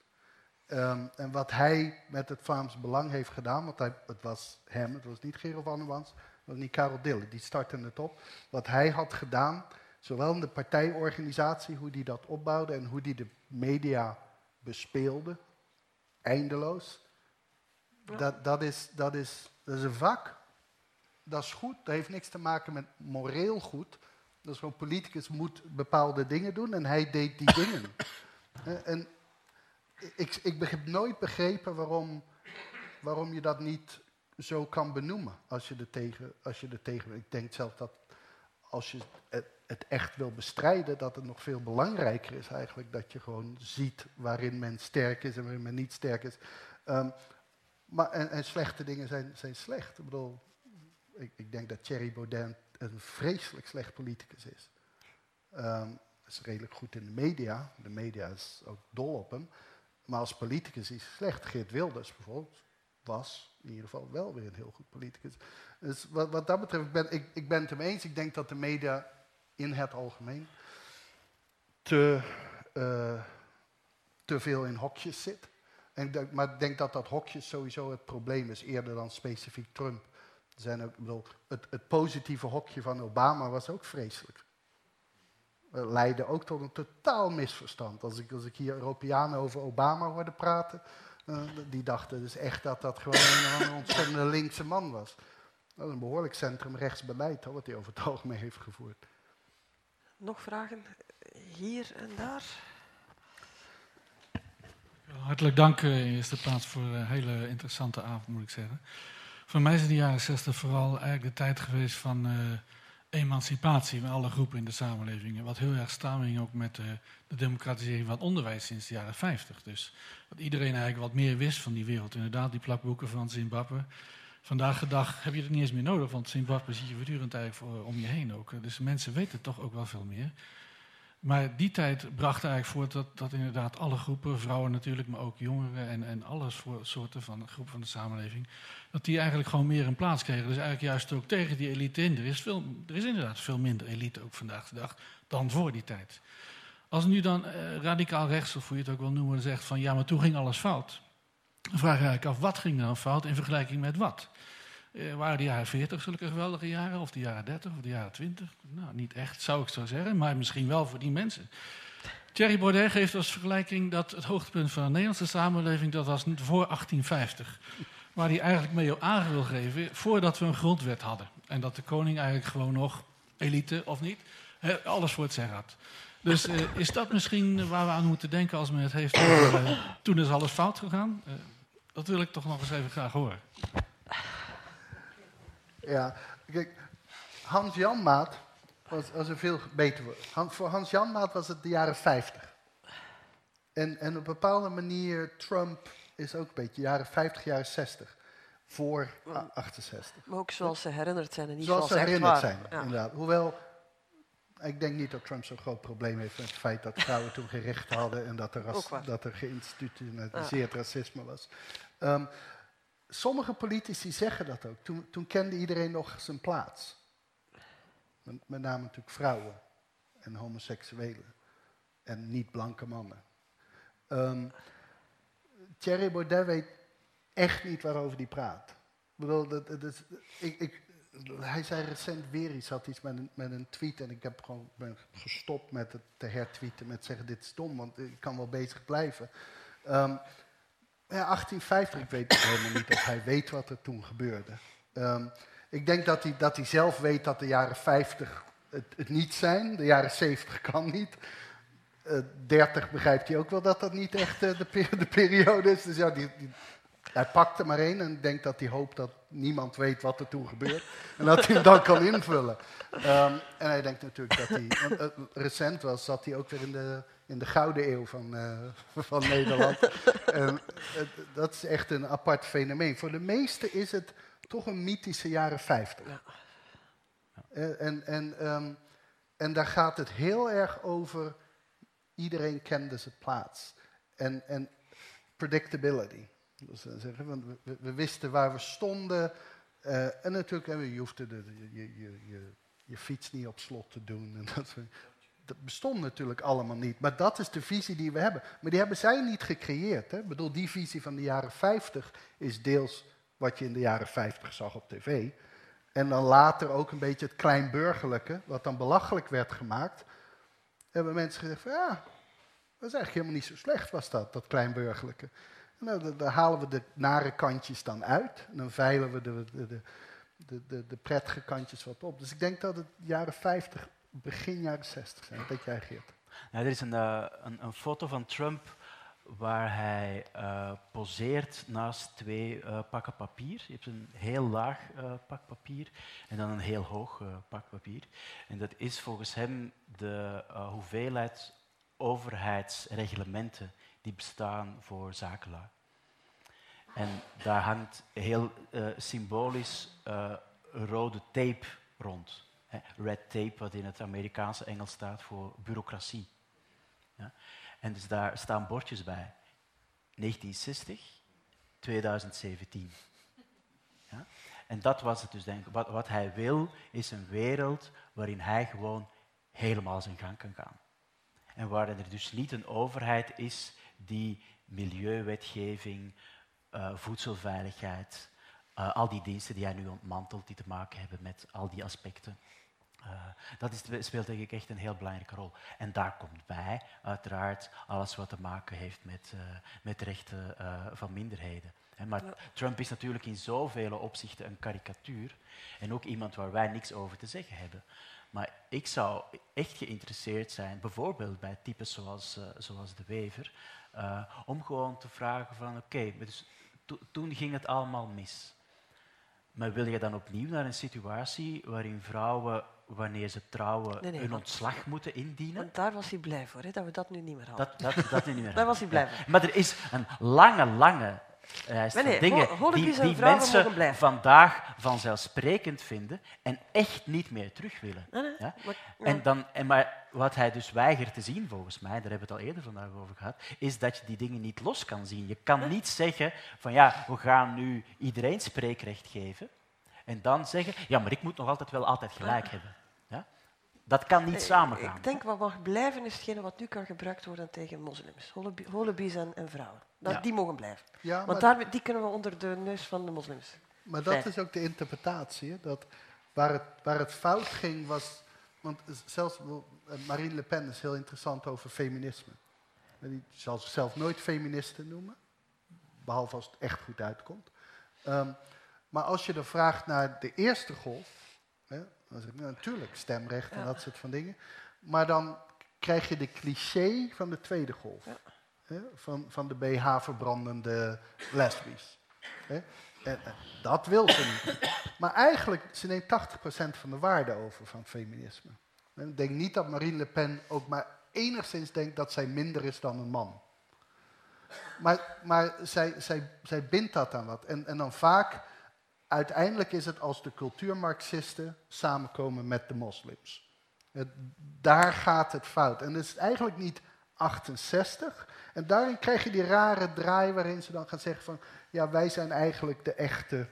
Um, en wat hij met het Vlaams Belang heeft gedaan, want hij, het was hem, het was niet der Wans, het was niet Karel Dille, die startte het op. Wat hij had gedaan, zowel in de partijorganisatie, hoe die dat opbouwde en hoe die de media bespeelde, eindeloos. Dat, dat, is, dat, is, dat is een vak. Dat is goed. Dat heeft niks te maken met moreel goed. Dat is gewoon politicus moet bepaalde dingen doen en hij deed die [coughs] dingen. En ik, ik heb nooit begrepen waarom, waarom je dat niet zo kan benoemen als je er tegen, als je er tegen Ik denk zelf dat als je het, het, echt wil bestrijden, dat het nog veel belangrijker is eigenlijk dat je gewoon ziet waarin men sterk is en waarin men niet sterk is. Um, maar, en, en, slechte dingen zijn, zijn slecht. Ik bedoel, ik, ik, denk dat Thierry Baudet een vreselijk slecht politicus is. Um, is redelijk goed in de media. De media is ook dol op hem. Maar als politicus is hij slecht. Geert Wilders bijvoorbeeld was in ieder geval wel weer een heel goed politicus. Dus wat, wat dat betreft, ben, ik, ik ben het hem eens. Ik denk dat de media in het algemeen te, uh, te veel in hokjes zit. En maar ik denk dat dat hokjes sowieso het probleem is, eerder dan specifiek Trump. Zijn ook, bedoel, het, het positieve hokje van Obama was ook vreselijk. Het leidde ook tot een totaal misverstand. Als ik, als ik hier Europeanen over Obama hoorde praten, uh, die dachten dus echt dat dat gewoon een, ontzettende linkse man was. Dat is een behoorlijk centrum-rechts beleid wat hij over het algemeen heeft gevoerd. Nog vragen hier en daar? Hartelijk dank uh, in eerste plaats voor een hele interessante avond, moet ik zeggen. Voor mij is de jaren 60 vooral eigenlijk de tijd geweest van uh, emancipatie van alle groepen in de samenleving. Wat heel erg samenhing ook met uh, de democratisering van het onderwijs sinds de jaren 50. Dus dat iedereen eigenlijk wat meer wist van die wereld. Inderdaad, die plakboeken van Zimbabwe. Vandaag de dag heb je het niet eens meer nodig, want Zimbabwe zie je voortdurend eigenlijk om je heen ook. Dus mensen weten toch ook wel veel meer. Maar die tijd bracht eigenlijk voort dat, dat inderdaad alle groepen, vrouwen natuurlijk, maar ook jongeren en, en alle soorten van groepen van de samenleving, dat die eigenlijk gewoon meer een plaats kregen. Dus eigenlijk juist ook tegen die elite in. Er is, veel, er is inderdaad veel minder elite ook vandaag de dag dan voor die tijd. Als nu dan eh, radicaal rechts, of hoe je het ook wil noemen, zegt van ja, maar toen ging alles fout. Dan vraag je eigenlijk af, wat ging dan fout in vergelijking met wat? Uh, waren de jaren 40 zulke geweldige jaren, of de jaren 30 of de jaren 20? Nou, niet echt, zou ik zo zeggen, maar misschien wel voor die mensen. Thierry Baudet geeft als vergelijking dat het hoogtepunt van de Nederlandse samenleving, dat was voor 1850. Waar hij eigenlijk mee aan wil geven, voordat we een grondwet hadden. en dat de koning eigenlijk gewoon nog, elite of niet, alles voor het zeggen had. Dus eh, is dat misschien waar we aan moeten denken als men het heeft eh, toen is alles fout gegaan? Eh, dat wil ik toch nog eens even graag horen. Ja, kijk, Hans Janmaat was, was een veel beter woord. Han- voor Hans Janmaat was het de jaren 50. En, en op een bepaalde manier, Trump is ook een beetje jaren 50, jaren 60. Voor a- 68. Maar ook zoals ze herinnerd zijn en niet Zoals zoals, ze herinnerd zijn, Ja. inderdaad. Hoewel, ik denk niet dat Trump zo'n groot probleem heeft met het feit dat vrouwen toen gerecht hadden en dat er, ras- dat er geïnstitutionaliseerd racisme was. Ehm, sommige politici zeggen dat ook. Toen, toen kende iedereen nog zijn plaats. Met, name natuurlijk vrouwen en homoseksuelen en niet-blanke mannen. Ehm, Thierry Baudet weet echt niet waarover hij praat. Ik bedoel, dat is, ik, ik, hij zei recent weer iets, had iets met een, met een tweet en ik heb gewoon ben gestopt met het te hertweeten, met zeggen dit is dom, want ik kan wel bezig blijven. Ehm, ja, 1850, ik weet helemaal niet of hij weet wat er toen gebeurde. Ehm, ik denk dat hij, dat hij zelf weet dat de jaren 50 het, het niet zijn, de jaren 70 kan niet. Eh 30 begrijpt hij ook wel dat dat niet echt eh, de, de periode is. Dus ja, die, hij pakt er maar één en denkt dat hij hoopt dat niemand weet wat er toen gebeurt. En dat hij hem dan kan invullen. Ehm, en hij denkt natuurlijk dat hij... eh, recent was, zat hij ook weer in de, in de gouden eeuw van, eh, van Nederland. [laughs] En, eh, dat is echt een apart fenomeen. Voor de meesten is het toch een mythische jaren 50. Ja. Eh, en, en, ehm, en daar gaat het heel erg over... Iedereen kende zijn plaats. En, en predictability. Dus, zeggen, want we- wisten waar we stonden. en natuurlijk, je hoefde de, de- je, je, je, je fiets niet op slot te doen. En dat, soort- dat bestond natuurlijk allemaal niet. Maar dat is de visie die we hebben. Maar die hebben zij niet gecreëerd. Hè? Ik bedoel, die visie van de jaren 50 is deels wat je in de jaren 50 zag op tv. En dan later ook een beetje het kleinburgerlijke, wat dan belachelijk werd gemaakt. Hebben mensen gezegd van ja, dat is eigenlijk helemaal niet zo slecht was dat, dat kleinburgerlijke. En dan, halen we de nare kantjes dan uit. En dan veilen we de, de, de, de, de prettige kantjes wat op. Dus ik denk dat het jaren 50, begin jaren 60 zijn. Denk jij, Geert? Nou, er is een, eh, een, een foto van Trump waar hij eh, poseert naast twee eh, pakken papier. Je hebt een heel laag pak papier en dan een heel hoog pak papier. En dat is volgens hem de hoeveelheid overheidsreglementen die bestaan voor zakenlui. En daar hangt heel symbolisch rode tape rond. Red tape, wat in het Amerikaanse Engels staat voor bureaucratie. Ja. En dus daar staan bordjes bij. 1960, 2017. Ja. En dat was het dus, denk ik. Wat, wat hij wil, is een wereld waarin hij gewoon helemaal zijn gang kan gaan. En waarin er dus niet een overheid is die milieuwetgeving, eh, voedselveiligheid, eh, al die diensten die hij nu ontmantelt, die te maken hebben met al die aspecten. Eh, dat is, speelt denk ik echt een heel belangrijke rol. En daar komt bij, uiteraard, alles wat te maken heeft met, eh, met rechten eh, van minderheden. Maar Trump is natuurlijk in zoveel opzichten een karikatuur en ook iemand waar wij niks over te zeggen hebben. Maar ik zou echt geïnteresseerd zijn, bijvoorbeeld bij types zoals, zoals de Wever, om gewoon te vragen van oké, dus to- toen ging het allemaal mis. Maar wil je dan opnieuw naar een situatie waarin vrouwen, wanneer ze trouwen, Nee, want- ontslag moeten indienen? Want daar was hij blij voor, hè, dat we dat nu niet meer hadden. Dat, dat, dat niet meer. [laughs] Daar was hij blij Ja. voor. Maar er is een lange, lange lijst Nee, dingen ho- die, die mensen vandaag vanzelfsprekend vinden en echt niet meer terug willen. Ja? maar-. En, dan, en maar wat hij dus weigert te zien, volgens mij, daar hebben we het al eerder vandaag over gehad, is dat je die dingen niet los kan zien. Je kan niet zeggen van ja, we gaan nu iedereen spreekrecht geven en dan zeggen, ja, maar ik moet nog altijd wel altijd gelijk hebben. Dat kan niet Eh, samengaan. Ik denk wat mag blijven is hetgene wat nu kan gebruikt worden tegen moslims. Holibies en, en vrouwen. Dat, Ja. Die mogen blijven. Ja, maar, Want daar, die kunnen we onder de neus van de moslims. maar dat is ook de interpretatie. hè, Dat waar, het, waar het fout ging was... Want zelfs eh, Marine Le Pen is heel interessant over feminisme. En die zal zichzelf nooit feministe noemen. Behalve als het echt goed uitkomt. Ehm, maar als je dan vraagt naar de eerste golf, Dan zeg ik, nou, natuurlijk, stemrecht en dat soort van dingen. Maar dan krijg je de cliché van de tweede golf. Hè, van, van de BH-verbrandende lesbisch. Hè. En, en dat wil ze niet. Maar eigenlijk, ze neemt 80% van de waarde over van feminisme. En ik denk niet dat Marine Le Pen ook maar enigszins denkt dat zij minder is dan een man. Maar, maar zij, zij, zij bindt dat aan wat. En, en dan vaak, uiteindelijk is het als de cultuurmarxisten samenkomen met de moslims. Het, daar gaat het fout. En het is eigenlijk niet 68. En daarin krijg je die rare draai waarin ze dan gaan zeggen van... ja, wij zijn eigenlijk de echte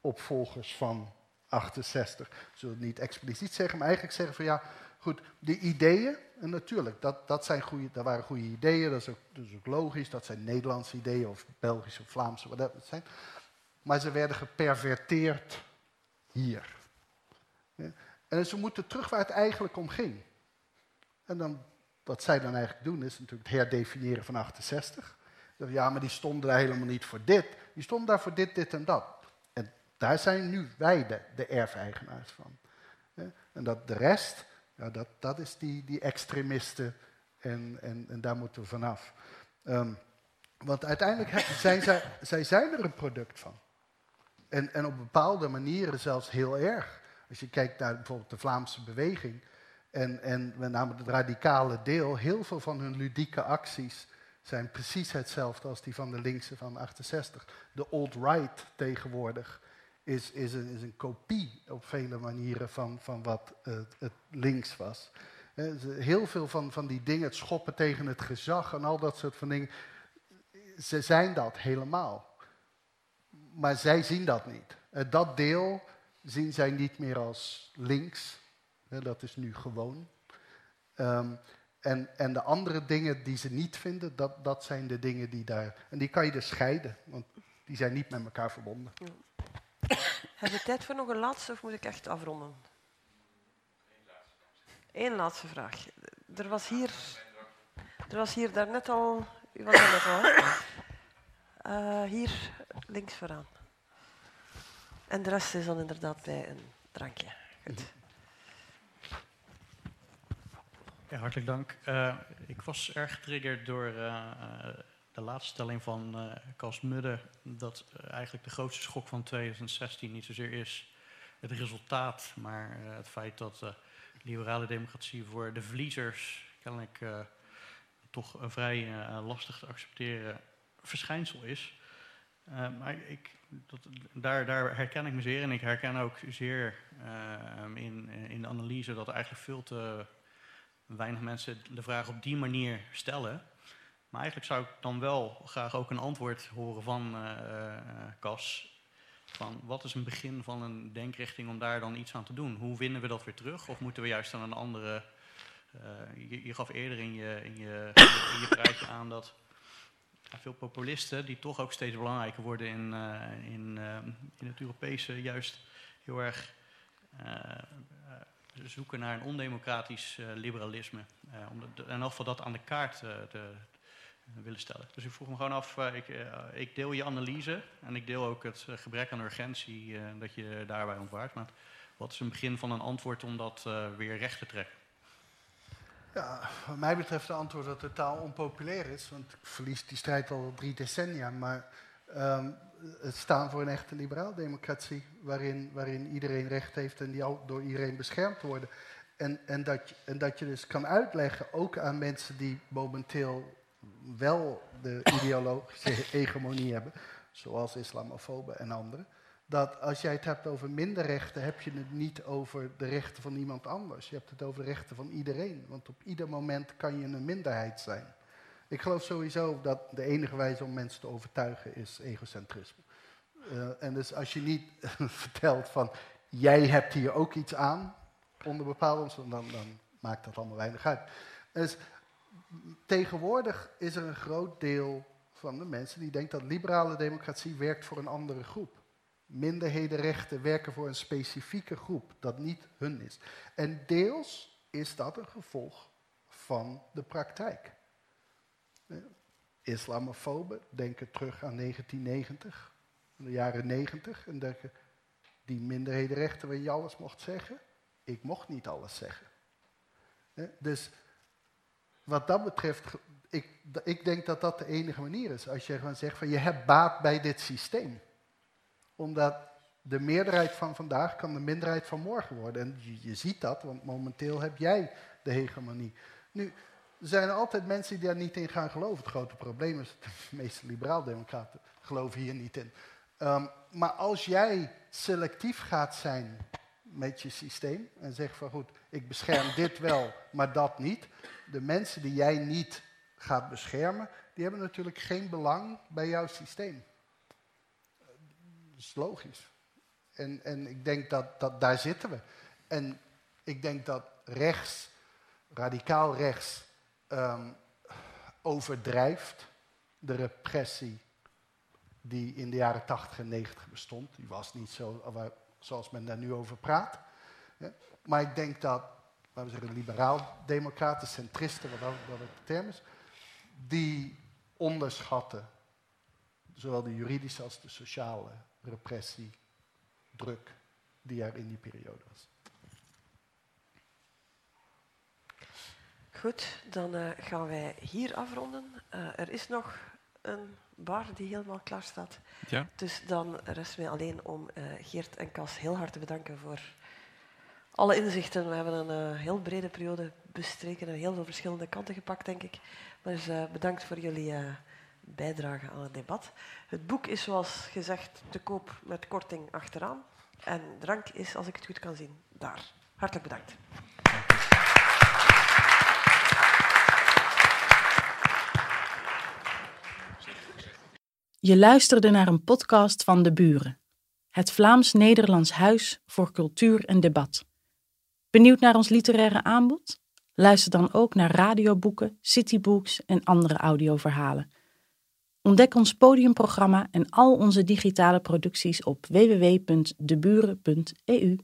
opvolgers van 68. Ze zullen het niet expliciet zeggen, maar eigenlijk zeggen van ja, goed, de ideeën, en natuurlijk, dat, dat, zijn goede, dat waren goede ideeën, dat is, ook, dat ook logisch, dat zijn Nederlandse ideeën of Belgische of Vlaamse, wat dat zijn. Maar ze werden geperverteerd hier. En ze moeten terug waar het eigenlijk om ging. En dan, wat zij dan eigenlijk doen, is natuurlijk het herdefiniëren van 68. Ja, maar die stonden daar helemaal niet voor dit. Die stonden daar voor dit, dit en dat. En daar zijn nu wij de, de erfeigenaars van. En dat de rest, ja, dat, dat is die, die extremisten en, en, en daar moeten we vanaf. Um, want uiteindelijk zijn zij, zij zijn er een product van. En, en op bepaalde manieren zelfs heel erg. Als je kijkt naar bijvoorbeeld de Vlaamse beweging en, en met name het radicale deel, heel veel van hun ludieke acties zijn precies hetzelfde als die van de linkse van 68. De alt-right tegenwoordig is, is, een, is een kopie op vele manieren van, van wat het, het links was. Heel veel van, van die dingen, het schoppen tegen het gezag en al dat soort van dingen, ze zijn dat helemaal. Maar zij zien dat niet. Dat deel zien zij niet meer als links. Dat is nu gewoon. Um, en, en de andere dingen die ze niet vinden, dat, dat zijn de dingen die daar. En die kan je dus scheiden, want die zijn niet met elkaar verbonden. [coughs] Heb je tijd voor nog een laatste of moet ik echt afronden? Eén laatste vraag. Er was hier, er was hier daarnet al, u was er net al, uh, [coughs] hier links vooraan. En de rest is dan inderdaad bij een drankje. Goed. Hartelijk dank. Uh, ik was erg getriggerd door uh, de laatste stelling van uh, Mudde... dat eigenlijk de grootste schok van 2016 niet zozeer is het resultaat... maar het feit dat liberale democratie voor de verliezers... kennelijk toch een vrij lastig te accepteren verschijnsel is... maar ik, dat, daar, daar, herken ik me zeer en ik herken ook zeer in, in de analyse dat eigenlijk veel te weinig mensen de vraag op die manier stellen. Maar eigenlijk zou ik dan wel graag ook een antwoord horen van uh, Cas. Van wat is een begin van een denkrichting om daar dan iets aan te doen? Hoe winnen we dat weer terug? Of moeten we juist aan een andere. Je, je, gaf eerder in je, in je, in je praatje aan dat veel populisten, die toch ook steeds belangrijker worden in, uh, in, in het Europese, juist heel erg zoeken naar een ondemocratisch liberalisme. Om de, in elk geval dat aan de kaart te, willen stellen. Dus ik vroeg me gewoon af, ik, ik, deel je analyse en ik deel ook het gebrek aan urgentie dat je daarbij ontwaart. Maar wat is een begin van een antwoord om dat weer recht te trekken? Ja, wat mij betreft de antwoord dat het totaal onpopulair is. Want ik verlies die strijd al drie decennia. Maar um, het staan voor een echte liberaal-democratie, waarin, waarin iedereen recht heeft en die door iedereen beschermd worden. En, en, dat, en dat je dus kan uitleggen, ook aan mensen die momenteel wel de ideologische [laughs] hegemonie hebben, zoals islamofoben en anderen, dat als jij het hebt over minderrechten, heb je het niet over de rechten van iemand anders. Je hebt het over de rechten van iedereen, want op ieder moment kan je een minderheid zijn. Ik geloof sowieso dat de enige wijze om mensen te overtuigen is egocentrisme. Uh, en dus als je niet [laughs] vertelt van jij hebt hier ook iets aan onder bepaalde omstandigheden, dan, maakt dat allemaal weinig uit. Dus tegenwoordig is er een groot deel van de mensen die denkt dat liberale democratie werkt voor een andere groep. Minderhedenrechten werken voor een specifieke groep dat niet hun is. En deels is dat een gevolg van de praktijk. Islamofoben denken terug aan 1990, de jaren 90, en denken die minderhedenrechten waar je alles mocht zeggen, ik mocht niet alles zeggen. Dus wat dat betreft, ik, ik denk dat dat de enige manier is. Als je gewoon zegt van je hebt baat bij dit systeem. Omdat de meerderheid van vandaag kan de minderheid van morgen worden. En je, ziet dat, want momenteel heb jij de hegemonie. Nu, er zijn altijd mensen die daar niet in gaan geloven. Het grote probleem is, de [laughs] meeste liberaal-democraten geloven hier niet in. Um, maar als jij selectief gaat zijn met je systeem en zegt van goed, ik bescherm dit wel, maar dat niet. De mensen die jij niet gaat beschermen, die hebben natuurlijk geen belang bij jouw systeem. Dat is logisch. En, en ik denk dat, dat daar zitten we. En ik denk dat rechts, radicaal rechts, um, overdrijft de repressie die in de jaren 80 en 90 bestond. Die was niet zo zoals men daar nu over praat. Maar ik denk dat, laten we zeggen, liberaal-democraten, centristen, wat dat het de term is, die onderschatten zowel de juridische als de sociale repressie, druk die er in die periode was. Goed, dan uh, gaan wij hier afronden. Uh, er is nog een bar die helemaal klaar staat. Ja. Dus dan rest mij alleen om uh, Geert en Cas heel hard te bedanken voor alle inzichten. We hebben een uh, heel brede periode bestreken en heel veel verschillende kanten gepakt, denk ik. Maar dus, uh, bedankt voor jullie bijdrage aan het debat. Het boek is zoals gezegd te koop met korting achteraan. En drank is, als ik het goed kan zien, daar. Hartelijk bedankt. Je luisterde naar een podcast van De Buren, het Vlaams-Nederlands Huis voor Cultuur en Debat. Benieuwd naar ons literaire aanbod? Luister dan ook naar radioboeken, citybooks en andere audioverhalen. Ontdek ons podiumprogramma en al onze digitale producties op www.deburen.eu.